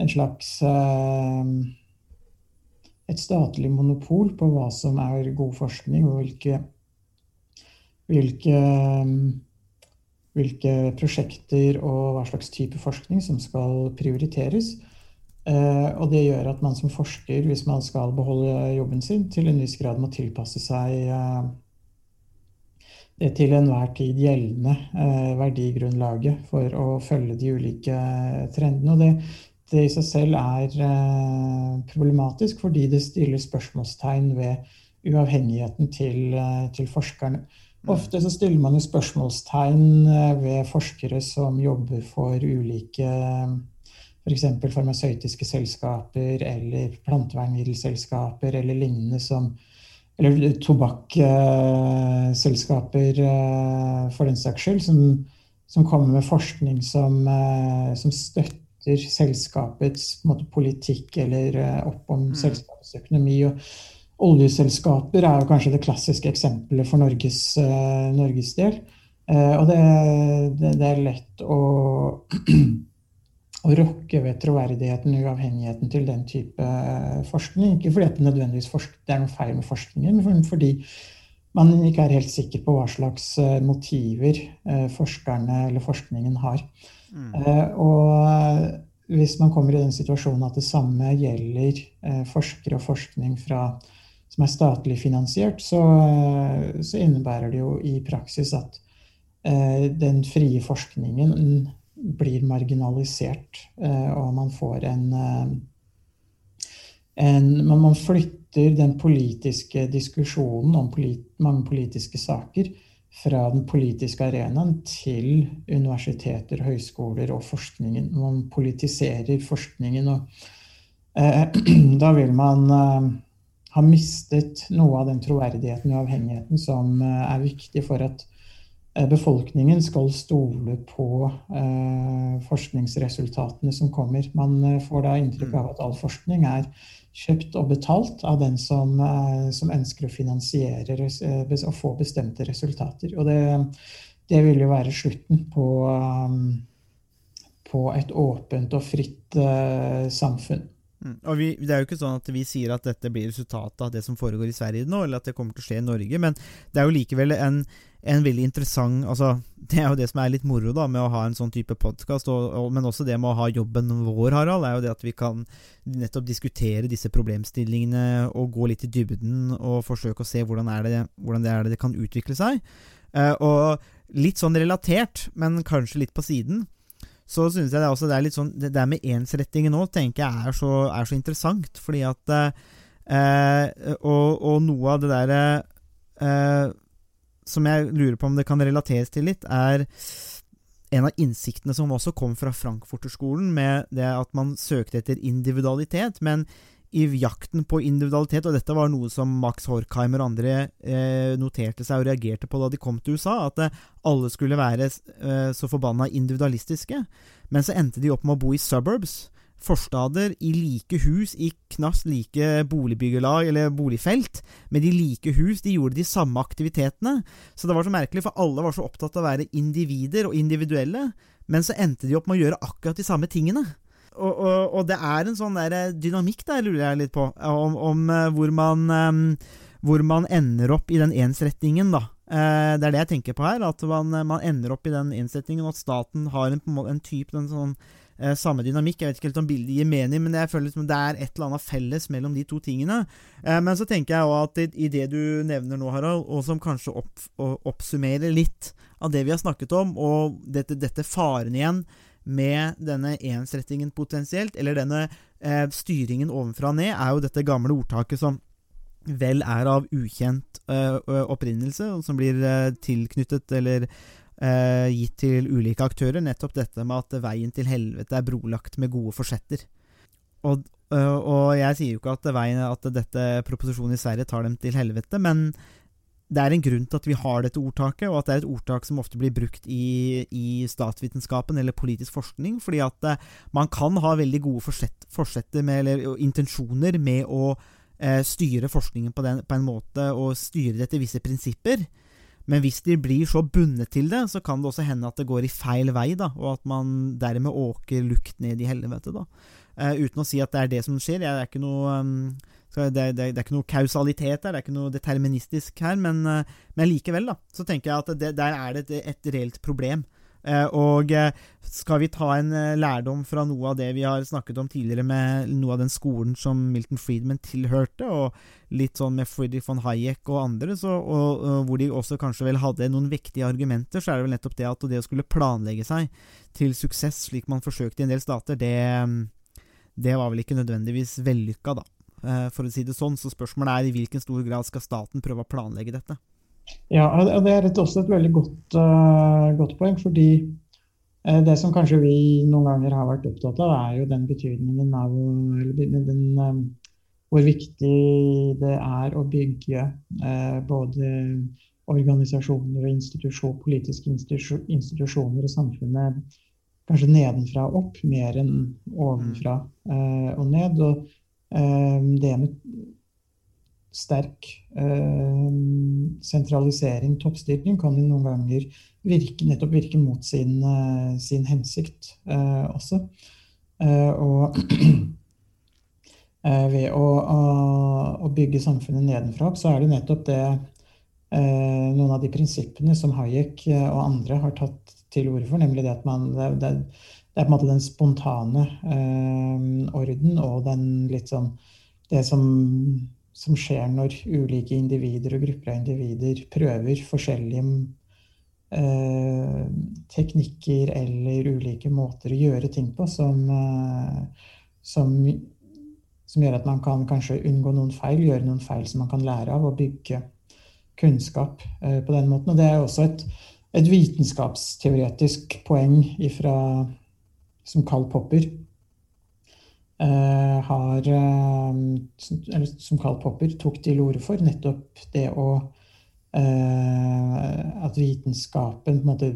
en slags eh, et statlig monopol på hva som er god forskning, og hvilke, hvilke, hvilke prosjekter og hva slags type forskning som skal prioriteres. Eh, og det gjør at man som forsker, hvis man skal beholde jobben sin, til en viss grad må tilpasse seg eh, det til enhver tid gjeldende eh, verdigrunnlaget for å følge de ulike trendene. Og det det i seg selv er problematisk, fordi det stiller spørsmålstegn ved uavhengigheten til, til forskerne. Ofte så stiller man jo spørsmålstegn eh, ved forskere som jobber for ulike f.eks. farmasøytiske selskaper eller plantevernmiddelselskaper eller lignende som Eller tobakksselskaper, for den saks skyld, som, som kommer med forskning som, som støtter selskapets måte, politikk eller opp om mm. selskapets økonomi. og Oljeselskaper er jo kanskje det klassiske eksempelet for Norges, uh, Norges del. Uh, og det, det, det, er lett å, å rokke ved troverdigheten og uavhengigheten til den type uh, forskning. Ikke fordi det nødvendigvis det er noe feil med forskningen, men fordi man ikke er helt sikker på hva slags motiver forskerne eller forskningen har. Mm. og hvis man kommer i den situasjonen at det samme gjelder forskere og forskning fra som er statlig finansiert, så, så, innebærer det jo i praksis at eh, den frie forskningen blir marginalisert, eh, og man får en, eh, en Man flytter den politiske diskusjonen om polit, mange politiske saker fra den politiske arenaen til universiteter, høyskoler og forskningen. Man politiserer forskningen, og eh, da vil man eh, har mistet noe av den troverdigheten og avhengigheten som eh, er viktig for at eh, befolkningen skal stole på eh, forskningsresultatene som kommer. Man får da inntrykk av at all forskning er kjøpt og betalt av den som, som ønsker å finansiere og få bestemte resultater. Og det, det vil jo være slutten på, på et åpent og fritt samfunn. Mm. Og vi, Det er jo ikke sånn at vi sier at dette blir resultatet av det som foregår i Sverige nå, eller at det kommer til å skje i Norge, men det er jo likevel en, en veldig interessant altså, Det er jo det som er litt moro da, med å ha en sånn type podkast, men også det med å ha jobben vår, Harald, er jo det at vi kan nettopp diskutere disse problemstillingene og gå litt i dybden og forsøke å se hvordan, er det, hvordan det, er det, det kan utvikle seg. Uh, og litt sånn relatert, men kanskje litt på siden så synes jeg det, også, det er litt sånn Det der med ensrettingen nå tenker jeg er så, er så interessant, fordi at eh, og, og, noe av det derre eh, som jeg lurer på om det kan relateres til litt, er en av innsiktene som også kom fra Frankfurterskolen, med det at man søkte etter individualitet. Men i jakten på individualitet, og dette var noe som Max Horkheimer og andre eh, noterte seg og reagerte på da de kom til USA, at eh, alle skulle være eh, så forbanna individualistiske. Men så endte de opp med å bo i suburbs, forstader, i like hus, i knast like boligbyggelag eller boligfelt, med de like hus. De gjorde de samme aktivitetene. Så det var så merkelig, for alle var så opptatt av å være individer og individuelle, men så endte de opp med å gjøre akkurat de samme tingene og, og, og, det er en sånn der eh, dynamikk der, lurer jeg litt på, om, om uh, hvor, man, um, hvor man ender opp i den ensrettingen, da. Uh, det er det jeg tenker på her, at man, man ender opp i den ensrettingen, og at staten har en, en type den sånn samme dynamikk. Jeg vet ikke helt om bildet gir mening, men jeg føler liksom det er et eller annet felles mellom de to tingene. men så tenker jeg òg at i, i, det du nevner nå, Harald, og som kanskje opp, oppsummerer litt av det vi har snakket om, og dette, dette faren igjen med denne ensrettingen potensielt, eller denne eh, styringen ovenfra og ned, er jo dette gamle ordtaket som vel er av ukjent eh, opprinnelse, og som blir eh, tilknyttet eller eh, gitt til ulike aktører. Nettopp dette med at veien til helvete er brolagt med gode forsetter. Og, og jeg sier jo ikke at, veien, at dette proposisjonen i Sverige tar dem til helvete, men det er en grunn til at vi har dette ordtaket, og at det er et ordtak som ofte blir brukt i, i statsvitenskapen eller politisk forskning, fordi at eh, man kan ha veldig gode forsett, forsetter med, eller intensjoner med å eh, styre forskningen på, den, på, en måte, og styre det etter visse prinsipper. Men hvis de blir så bundet til det, så kan det også hende at det går i feil vei, da, og at man dermed åker lukt ned i helvete. da. Uh, uten å si at det er det som skjer. Jeg er noe um, det, det, det, er ikke noe kausalitet der, det er ikke noe deterministisk her, men, uh, men likevel, da, så tenker jeg at det, der er det et, et reelt problem. Uh, og skal vi ta en lærdom fra noe av det vi har snakket om tidligere, med noe av den skolen som Milton Friedman tilhørte, og litt sånn med Friedrich von Hayek og andre, så, og, og, hvor de også kanskje vel hadde noen vektige argumenter, så er det vel nettopp det at det å skulle planlegge seg til suksess, slik man forsøkte i en del stater, det det var vel ikke nødvendigvis vellykka, da. Eh, for å si det sånn. Så spørsmålet er i hvilken stor grad skal staten prøve å planlegge dette? Ja, det er også et veldig godt, uh, godt poeng. Fordi uh, det som kanskje vi noen ganger har vært opptatt av, er jo den betydningen av den, hvor viktig det er å bygge både organisasjoner og institusjon, politiske institusjoner og samfunnet kanskje nedenfra og opp, mer enn ovenfra eh, og ned. Og eh, det med sterk eh, sentralisering, toppstyring, kan jo noen ganger virke, nettopp virke mot sin, sin hensikt også. og ved å, å, å, bygge samfunnet nedenfra opp, så er det nettopp det noen av de prinsippene som Hayek og andre har tatt til orde for, nemlig det at man det, det, er på en måte den spontane eh, orden og den litt sånn Det som, som, skjer når ulike individer og grupper av individer prøver forskjellige eh, teknikker eller ulike måter å gjøre ting på som, eh, som, som gjør at man kan kanskje unngå noen feil, gjøre noen feil som man kan lære av, og bygge kunnskap eh, på den måten. Og det er også et et vitenskapsteoretisk poeng ifra, som Karl Popper eh, har eh, Eller som Carl Popper tok til orde for, nettopp det å eh, At vitenskapen på en måte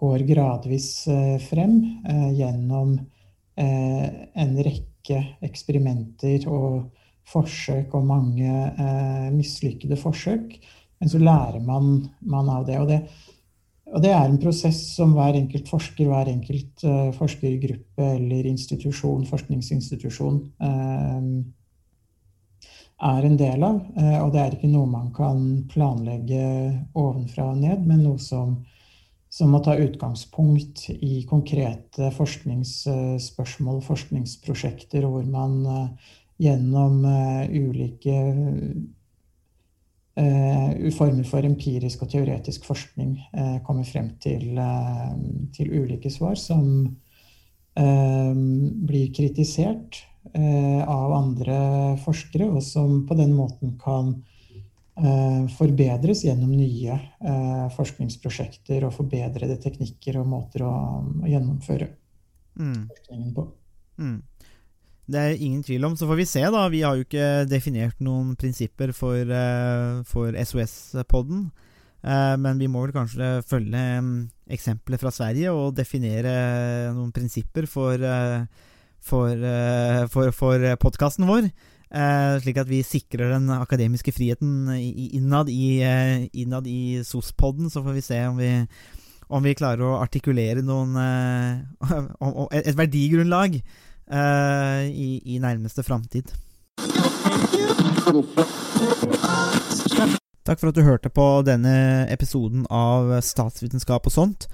går gradvis eh, frem eh, gjennom eh, en rekke eksperimenter og forsøk og mange mislykkede forsøk men så lærer man, man av det og, det. og, det. er en prosess som hver enkelt forsker, hver enkelt uh, forskergruppe eller institusjon, forskningsinstitusjon uh, er en del av. Uh, og det er ikke noe man kan planlegge ovenfra og ned, men noe som, som må ta utgangspunkt i konkrete forskningsspørsmål, forskningsprosjekter, hvor man gjennom ulike former for empirisk og teoretisk forskning uh, kommer frem til, uh, til, ulike svar som blir kritisert av andre forskere, og som på den måten kan forbedres gjennom nye forskningsprosjekter og forbedrede teknikker og måter å, å gjennomføre mm. forskningen på. Mm. Det er ingen tvil om. Så får vi se, da. Vi har jo ikke definert noen prinsipper for, uh, for SOS-podden. Uh, eh, men vi må vel kanskje følge um, eksempler fra Sverige og definere noen prinsipper for, for, for, for podkasten vår. slik at vi sikrer den akademiske friheten innad i, innad i SOS-podden. Så får vi se om vi, om vi klarer å artikulere noen et verdigrunnlag uh, i, i, nærmeste framtid. Takk for at du hørte på denne episoden av Statsvitenskap og sånt.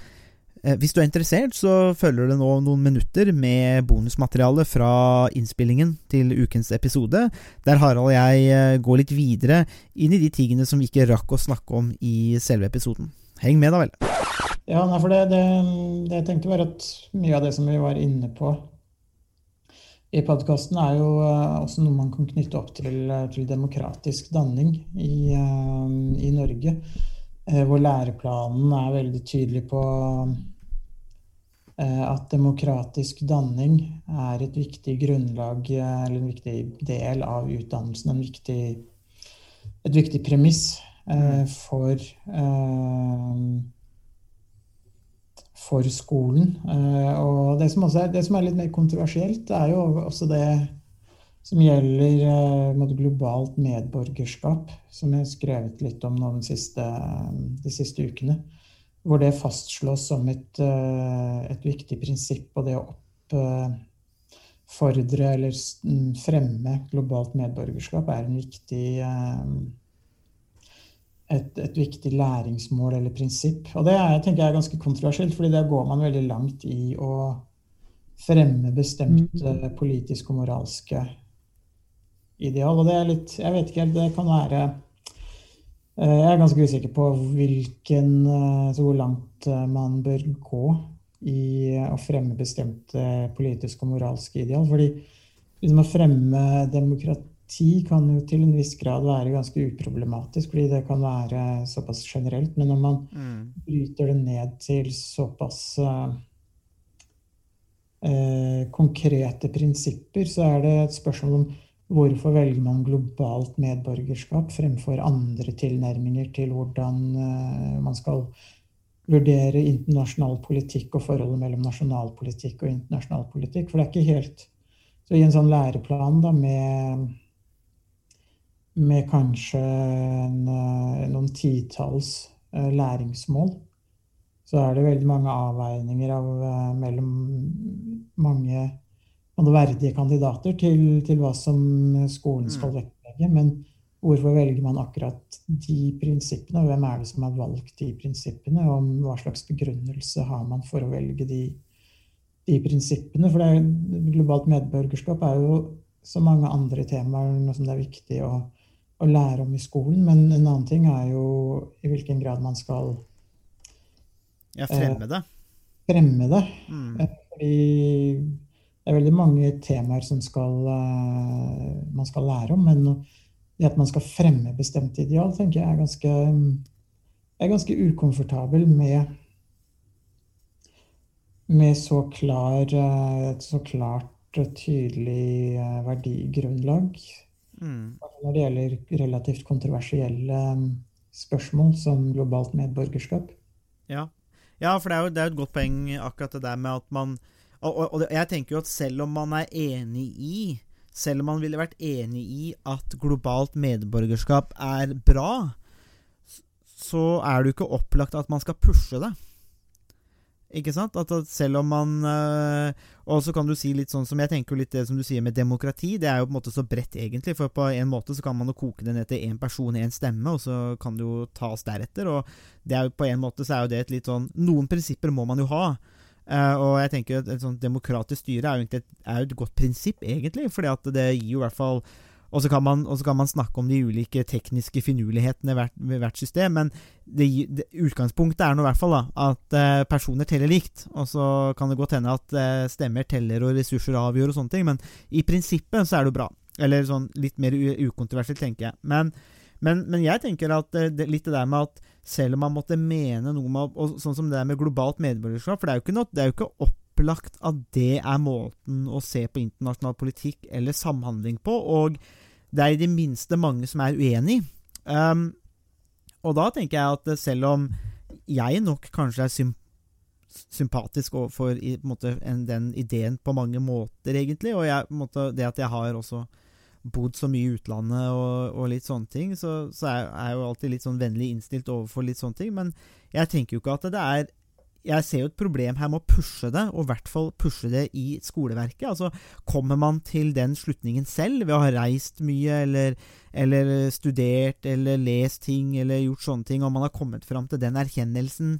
Eh, hvis du er interessert, så følger det nå noen minutter med bonusmateriale fra innspillingen til ukens episode, der Harald og jeg eh, går litt videre inn i de tingene som vi ikke rakk å snakke om i selve episoden. Heng med, da vel. Ja, for det, det, det jeg tenkte var at mye av det som vi var inne på i podkasten er jo eh, også noe man kan knytte opp til, eh, til demokratisk danning i, eh, i, Norge. Hvor læreplanen er veldig tydelig på at demokratisk danning er et viktig grunnlag, eller en viktig del av utdannelsen. Viktig, et viktig premiss for for skolen. Eh, og det som, er, det som, er, litt mer kontroversielt, er jo også det som gjelder uh, globalt medborgerskap, som jeg har skrevet litt om nå siste, de siste ukene. Hvor det fastslås som et, et viktig prinsipp, og det å oppfordre eller fremme globalt medborgerskap er en viktig et, et, viktig læringsmål eller prinsipp. Og det er, tenker jeg er ganske kontroversielt, fordi der går man veldig langt i å fremme bestemte mm. politiske og moralske ideal. Og det er litt Jeg vet ikke det kan være eh, Jeg er ganske usikker på hvilken, så hvor langt eh, man bør gå i å fremme bestemte politiske og moralske ideal. Fordi liksom å fremme demokrati kan jo til en viss grad være ganske uproblematisk, fordi det kan være såpass generelt. Men når man Mm. bryter det ned til såpass eh, eh, konkrete prinsipper, så er det et spørsmål om hvorfor velger man globalt medborgerskap fremfor andre tilnærminger til hvordan eh, man skal vurdere internasjonal politikk og forholdet mellom nasjonal politikk og internasjonal politikk. For det er ikke helt Så i en sånn læreplan da, med, med kanskje en, eh, noen titalls eh, læringsmål, så er det veldig mange avveininger av, eh, mellom mange og verdige kandidater til, til hva som skolen skal vektlegge. Men hvorfor velger man akkurat de prinsippene, og hvem er det som har valgt de prinsippene? Og hva slags begrunnelse har man for å velge de, de prinsippene? For det globalt medborgerskap er jo så mange andre temaer noe som det er viktig å, å lære om i skolen. Men en annen ting er jo i hvilken grad man skal Ja, fremme det. fremme det. Mm. Fordi det er veldig mange temaer som skal, eh, man skal lære om, men det at man skal fremme bestemte ideal, tenker jeg er ganske, er ganske ukomfortabel med, med så, klar, eh, et så klart og tydelig eh, verdigrunnlag. Mm. Når det gjelder relativt kontroversielle spørsmål som globalt medborgerskap. Ja. ja, for det er, jo, det er jo et godt poeng akkurat det der med at man Og, og, og jeg tenker jo at selv om man er enig i Selv om man ville vært enig i at globalt medborgerskap er bra, så er det jo ikke opplagt at man skal pushe det. Ikke sant? At, at selv om man øh, Og så kan du si litt sånn som Jeg tenker litt det som du sier med demokrati. Det er jo på en måte så bredt, egentlig. For på en måte så kan man jo koke det ned til én person, én stemme, og så kan det jo tas deretter. Og det er jo på en måte så er jo det et litt sånn Noen prinsipper må man jo ha. Uh, og jeg tenker at et sånt demokratisk styre er jo et, er jo et godt prinsipp, egentlig. fordi at det gir jo i hvert fall og så man, og så kan man snakke om de ulike tekniske finurlighetene ved hvert, hvert system, men det, det, utgangspunktet er nå i hvert fall da, at eh, personer teller likt. Og så kan det godt hende at eh, stemmer teller og ressurser avgjør og sånne ting, men i prinsippet så er det jo bra. Eller sånn litt mer ukontroversielt, tenker jeg. Men, men, men jeg tenker at eh, det, litt det der med at selv om man måtte mene noe med og Sånn som det der med globalt medborgerskap, for det er jo ikke, noe, det er jo ikke opplagt at det er måten å se på internasjonal politikk eller samhandling på, og det er i det minste mange som er uenig. Um, og da tenker jeg at selv om jeg nok kanskje er sympatisk sympatisk overfor den ideen på mange måter, egentlig, og jeg, måte, det at jeg har også bodd så mye i utlandet og, og litt sånne ting, så, så er jeg jo alltid litt sånn vennlig innstilt overfor litt sånne ting. Men jeg tenker jo ikke at det er Jeg ser jo et problem her med å pushe det, og i hvert fall pushe det i skoleverket. Altså, Kommer man til den slutningen selv ved å ha reist mye, eller, eller studert, eller lest ting, eller gjort sånne ting, og man har kommet fram til den erkjennelsen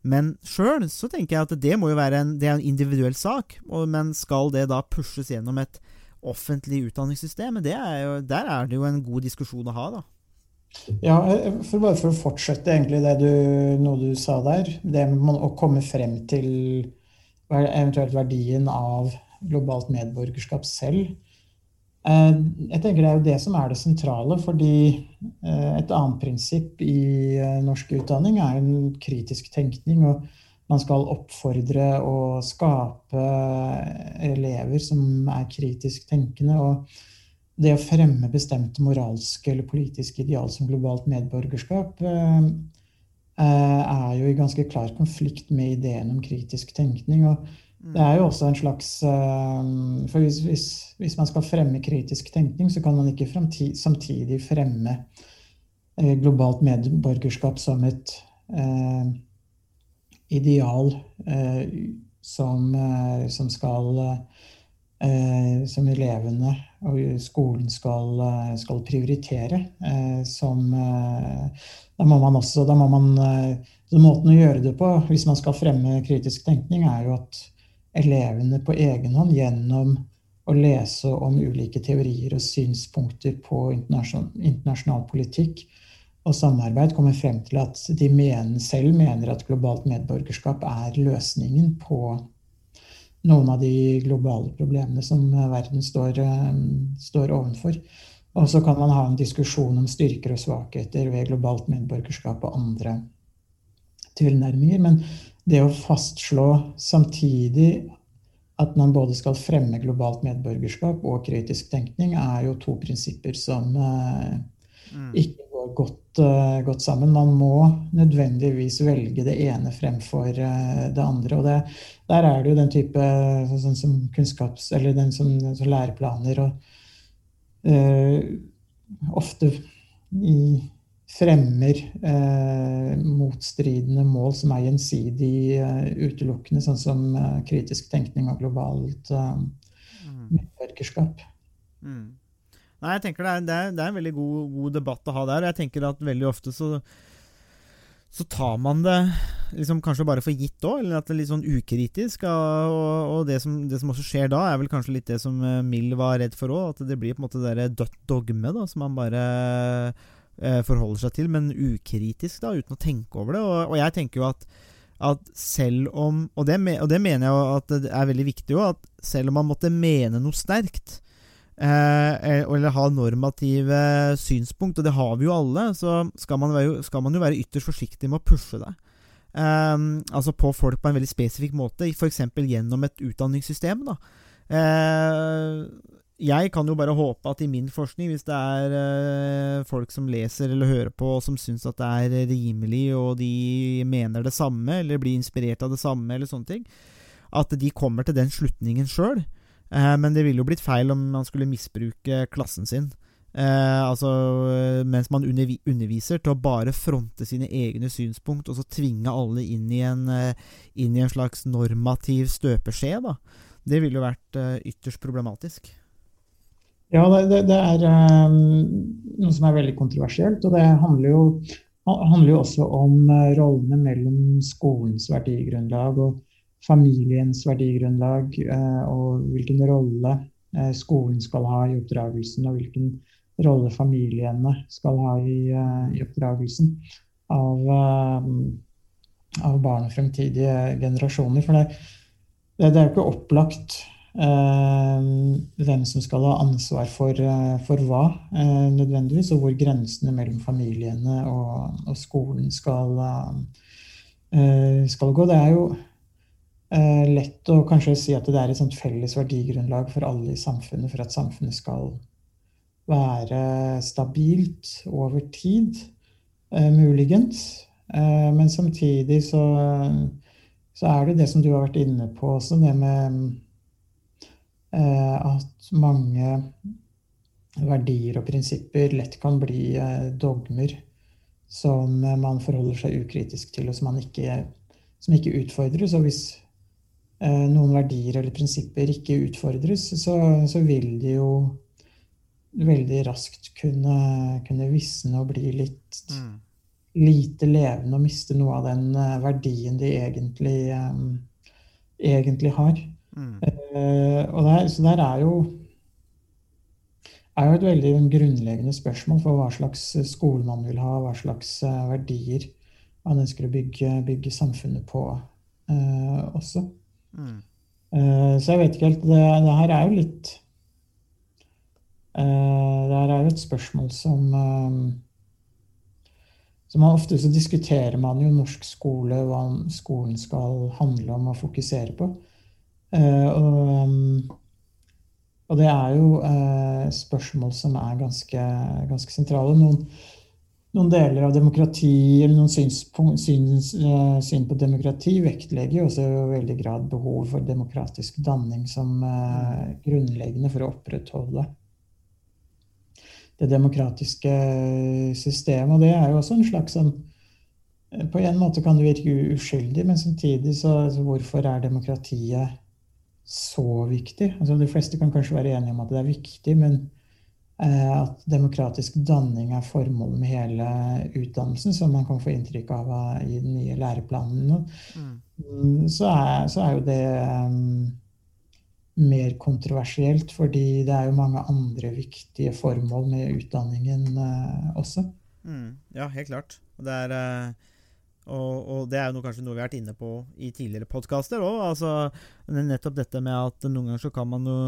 men sjøl så tenker jeg at det må jo være en, det er en individuell sak. Og, men skal det da pushes gjennom et offentlig utdanningssystem? Det er jo, der er det jo en god diskusjon å ha, da. Ja, eh, for bare for å fortsette egentlig det du, noe du sa der, det med å komme frem til eventuelt verdien av globalt medborgerskap selv. Eh, Jeg tenker Det er jo det som er det sentrale, fordi eh, et annet prinsipp i norsk utdanning er en kritisk tenkning. og Man skal oppfordre og skape elever som er kritisk tenkende. og det å fremme bestemte moralske eller politiske ideal som globalt medborgerskap eh, eh, er jo i ganske klar konflikt med ideen om kritisk tenkning. og det er jo også en slags eh, For hvis, hvis, hvis man skal fremme kritisk tenkning, så kan man ikke fremtid, samtidig fremme globalt medborgerskap som et eh, ideal eh, som, som skal eh, Som elevene og skolen skal, eh, skal prioritere. eh, Som eh, Da må man også må man, eh, Måten å gjøre det på, hvis man skal fremme kritisk tenkning, er jo at elevene på egen hånd gjennom å lese om ulike teorier og synspunkter på internasjonal, internasjonal politikk og samarbeid kommer frem til at de mener, selv mener at globalt medborgerskap er løsningen på noen av de globale problemene som verden står, eh, står ovenfor. Og så kan man ha en diskusjon om styrker og svakheter ved globalt medborgerskap og andre tilnærminger. Men det å fastslå samtidig at man både skal fremme globalt medborgerskap og kritisk tenkning, er jo to prinsipper som eh, ikke går godt, eh, godt sammen. Man må nødvendigvis velge det ene fremfor eh, det andre. Og det, der er det jo den type sånn som kunnskaps... Eller den som, som læreplaner og uh, ofte i fremmer eh, motstridende mål som er gjensidig eh, utelukkende, sånn som eh, kritisk tenkning og globalt eh, medborgerskap. Mm. Nei, jeg tenker det er, det er, det er en veldig god, god, debatt å ha der. Jeg tenker at veldig ofte så, så tar man det liksom kanskje bare for gitt òg, eller at det er litt sånn ukritisk. Og, og det, som, det, som, også skjer da, er vel kanskje litt det som eh, Mill var redd for òg. At det blir på en måte det dødt dogme da, som man bare eh, forholder seg til, men ukritisk, da, uten å tenke over det. Og, og jeg tenker jo at, at selv om og det, og det, mener jeg at det er veldig viktig jo, at selv om man måtte mene noe sterkt, Eh, eller ha normative synspunkt, og det har vi jo alle, så skal man, være, skal man jo være ytterst forsiktig med å pushe det. Eh, altså på folk på en veldig spesifikk måte, f.eks. gjennom et utdanningssystem. Da. Eh, jeg kan jo bare håpe at i min forskning, hvis det er eh, folk som leser eller hører på, og som syns at det er rimelig, og de mener det samme, eller blir inspirert av det samme, eller sånne ting, at de kommer til den slutningen sjøl. Eh, men det ville jo blitt feil om man skulle misbruke klassen sin. Eh, altså mens man underviser, til å bare fronte sine egne synspunkt, og så tvinge alle inn i en, eh, inn i en slags normativ støpeskje. Da. Det ville jo vært eh, ytterst problematisk. Ja, det, det er um, noe som er veldig kontroversielt. Og det handler jo, handler jo også om rollene mellom skolens verdigrunnlag og familiens verdigrunnlag eh, og hvilken rolle eh, skolen skal ha i oppdragelsen, og hvilken rolle familiene skal ha i, eh, i oppdragelsen av, av barn og fremtidige generasjoner. For det, det, er jo ikke opplagt eh, hvem som skal ha ansvar for, for hva, eh, nødvendigvis, og hvor grensene mellom familiene og, og skolen skal, eh, skal gå. Det er jo lett å kanskje si at det er et felles verdigrunnlag for alle i samfunnet for at samfunnet skal være stabilt over tid, eh, muligens. Eh, men samtidig så, så, er det det som du har vært inne på også, det med eh, at mange verdier og prinsipper lett kan bli eh, dogmer som man forholder seg ukritisk til, og som, ikke, som ikke utfordres. Og hvis Eh, noen verdier eller prinsipper ikke utfordres, så, så vil de jo veldig raskt kunne, kunne visne og bli litt mm. lite levende og miste noe av den eh, verdien de egentlig, um, egentlig har. Mm. Uh, og der, så der er jo er jo et veldig grunnleggende spørsmål for hva slags skole man vil ha, hva slags verdier man ønsker å bygge, bygge samfunnet på uh, også. Mm. Uh, så jeg vet ikke helt Det, det her er jo litt uh, Det her er jo et spørsmål som uh, som man Ofte så diskuterer man jo norsk skole, hva skolen skal handle om og fokusere på. Og, um, og, det er jo spørsmål som er ganske, ganske sentrale. Noen, noen deler av demokrati, eller noen syns, uh, syn på demokrati vektlegger jo også i veldig grad behov for demokratisk danning som uh, grunnleggende for å opprettholde det demokratiske systemet. Og det er jo også en slags sånn På en måte kan det virke uskyldig, men samtidig så, altså, hvorfor er demokratiet så viktig? Altså, de fleste kan kanskje være enige om at det er viktig, men Eh, at demokratisk danning er formålet med hele utdannelsen, som man kan få inntrykk av eh, i den nye læreplanen, mm. mm. så, er, så, er, jo det um, mer kontroversielt, fordi det er jo mange andre viktige formål med utdanningen også. Mm, ja, helt klart. Det er eh, og, og det er jo noe, kanskje noe vi har vært inne på i tidligere podkaster òg. Altså, nettopp dette med at noen ganger så kan man jo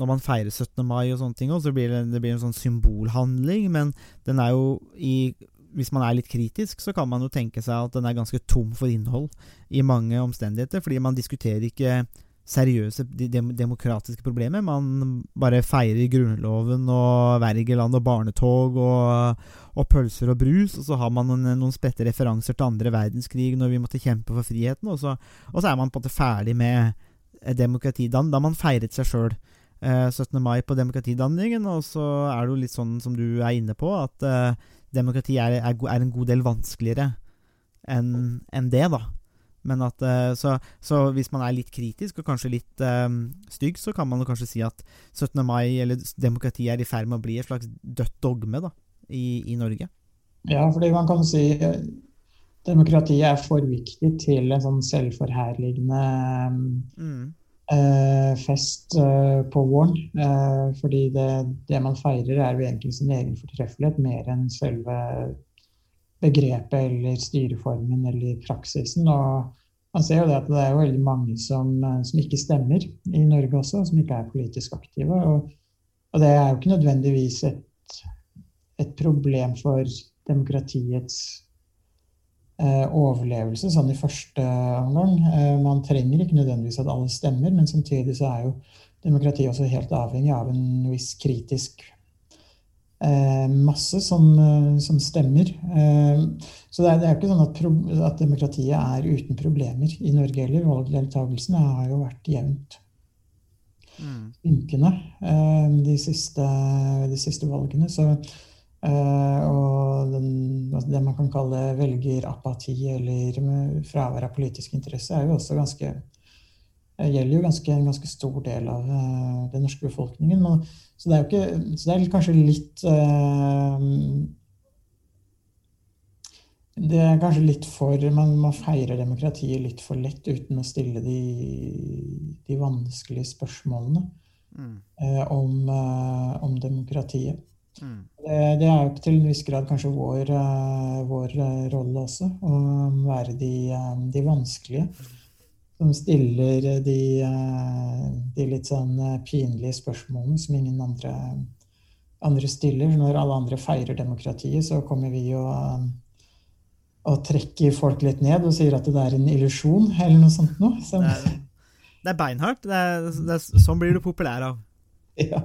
Når man feirer 17. mai og sånne ting, også, så blir det, det blir en sånn symbolhandling, men den er jo i hvis man er litt kritisk, så kan man jo tenke seg at den er ganske tom for innhold i mange omstendigheter, fordi man diskuterer ikke seriøse dem demokratiske problemer. Man bare feirer Grunnloven og Wergeland og barnetog og, og, pølser og brus, og så har man noen, noen spredte referanser til andre verdenskrig når vi måtte kjempe for friheten, og så, og så er man på en måte ferdig med demokrati. Da, har man feiret seg sjøl. 17. mai på demokratidanningen, og så er det jo litt sånn som du er inne på, at eh, demokrati er, er, er, en god del vanskeligere enn en det, da. Men at, eh, så, så, hvis man er litt kritisk og kanskje litt eh, stygg, så kan man kanskje si at 17. mai eller demokrati er i ferd med å bli et slags dødt dogme da, i, i Norge. Ja, fordi man kan si demokratiet er for viktig til en sånn selvforherligende mm. Uh, fest eh, på våren. fordi det, det, man feirer, er jo egentlig sin egen fortreffelighet mer enn selve begrepet eller styreformen eller praksisen. Og man ser jo det at det er veldig mange som, som ikke stemmer i Norge også, som ikke er politisk aktive. Og, og det er jo ikke nødvendigvis et, et problem for demokratiets eh, overlevelse sånn i første omgang. Eh, man trenger ikke nødvendigvis at alle stemmer, men samtidig så er jo demokratiet også helt avhengig av en viss kritisk Eh, masse som, eh, som stemmer. Eh, så det er, det er ikke sånn at, at, demokratiet er uten problemer i Norge heller. Valgdeltakelsen har jo vært jevnt synkende mm. de, siste, de siste valgene. Så, og den, altså det man kan kalle velgerapati eller fravær av politisk interesse, er jo også ganske gjelder jo ganske, en ganske stor del av uh, den norske befolkningen. Men, så, det ikke, så det er kanskje litt Det er kanskje litt for man, man, feirer demokratiet litt for lett uten å stille de, de vanskelige spørsmålene mm. om, om, demokratiet. Mm. Det, det, er jo til en viss grad kanskje vår, vår rolle også, å være de, de vanskelige som stiller de, eh, de, litt sånn eh, pinlige spørsmålene som ingen andre, andre, stiller. Når alle andre feirer demokratiet, så kommer vi jo og trekker folk litt ned og sier at det er en illusjon, eller noe sånt noe. Så. Det, det er beinhardt. Det er, det er, sånn blir du populær av. Ja.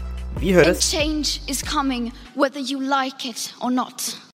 Vi høres. And change is coming whether you like it or not.